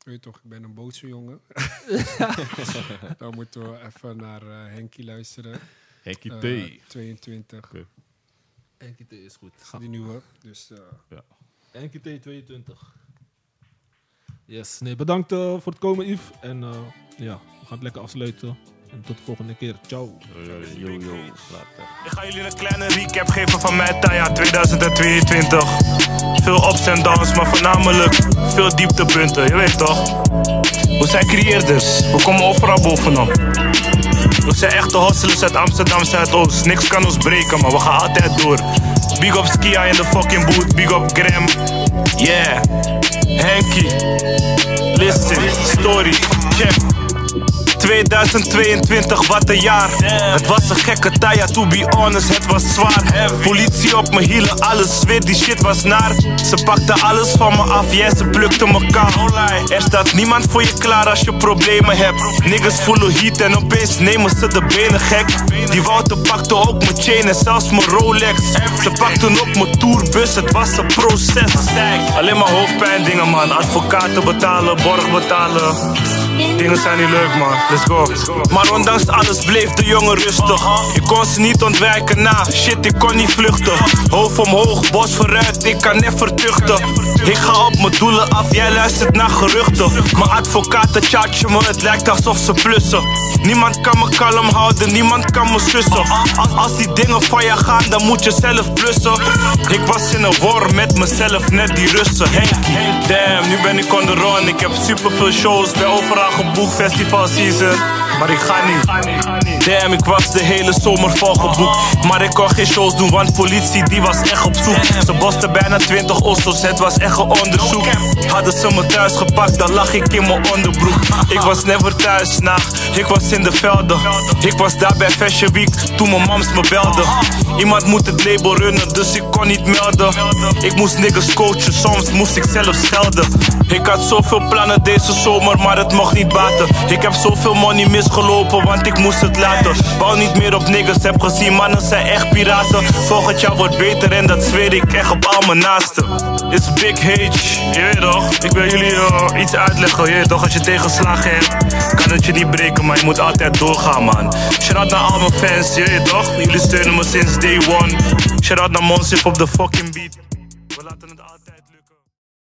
weet je toch, ik ben een boze jongen. Dan moeten we even naar eh Henkie luisteren. Hekkie Eh, T. 22. Oké. NKT is goed. Die nieuwe. Dus eh, NKT 22. Yes, nee, bedankt eh, voor het komen, Yves. En eh, ja, we gaan het lekker afsluiten. En tot de volgende keer. Ciao. Yo, yo, later. Ik ga jullie een kleine recap geven van mijn Taya 2022. Veel ups en downs, maar voornamelijk veel dieptepunten, je weet toch? We zijn creëerders, we komen overal bovenop. We zijn echte hustlers uit Amsterdam Zuidoost. Niks kan ons breken, maar we gaan altijd door. Big up Skia in de fucking boot, big up Graham. Yeah, Henky. Listen, story, check. 2022, wat een jaar. Het was een gekke taya, to be honest, het was zwaar. Politie op mijn hielen, alles zweet, die shit was naar. Ze pakten alles van me af, ja, ze plukten me kaal. Er staat niemand voor je klaar als je problemen hebt. Niggas voelen heat en opeens nemen ze de benen gek. Die Wouter pakte ook mijn chain en zelfs mijn Rolex. Ze pakten op mijn tourbus, het was een proces. Alleen maar hoofdpijn dingen man, advocaten betalen, borg betalen. Dingen zijn niet leuk, man. Let's go. Maar ondanks alles bleef de jongen rustig. Ik kon ze niet ontwijken, na shit, ik kon niet vluchten. Hoofd omhoog, bos vooruit, ik kan net vertuchten. Ik ga op mijn doelen af, jij luistert naar geruchten. Mijn advocaten chargen me, het lijkt alsof ze plussen. Niemand kan me kalm houden, niemand kan me sussen. Als, die dingen van je gaan, dan moet je zelf blussen. Ik was in een war met mezelf, net die Russen. Damn, nu ben ik on the run. Ik heb superveel shows, ben overal geboekt, festival season. Maar ik ga niet. Damn, ik was de hele zomer volgeboekt. Maar ik kon geen shows doen, want politie die was echt op zoek. Ze bosten bijna 20 ostos, het was echt een onderzoek. Hadden ze me thuis gepakt, dan lag ik in mijn onderbroek. Ik was never thuis, nah, ik was in de velden. Ik was daar bij Fashion Week toen mijn mams me belde. Iemand moet het label runnen, dus ik kon niet melden. Ik moest niggas coachen, soms moest ik zelf schelden. Ik had zoveel plannen deze zomer, maar het mocht niet baten. Ik heb zoveel money misgelopen, want ik moest het laten. Bouw niet meer op niggas, heb gezien, mannen zijn echt piraten. Volgend jaar wordt beter en dat zweer ik echt op al mijn naasten. It's Big H, je weet toch? Ik wil jullie eh, iets uitleggen, je weet toch? Als je tegenslagen hebt, kan het je niet breken, maar je moet altijd doorgaan, man. Shout out naar al mijn fans, je weet toch? Jullie steunen me sinds day one. Shout out naar Monsif op de fucking beat.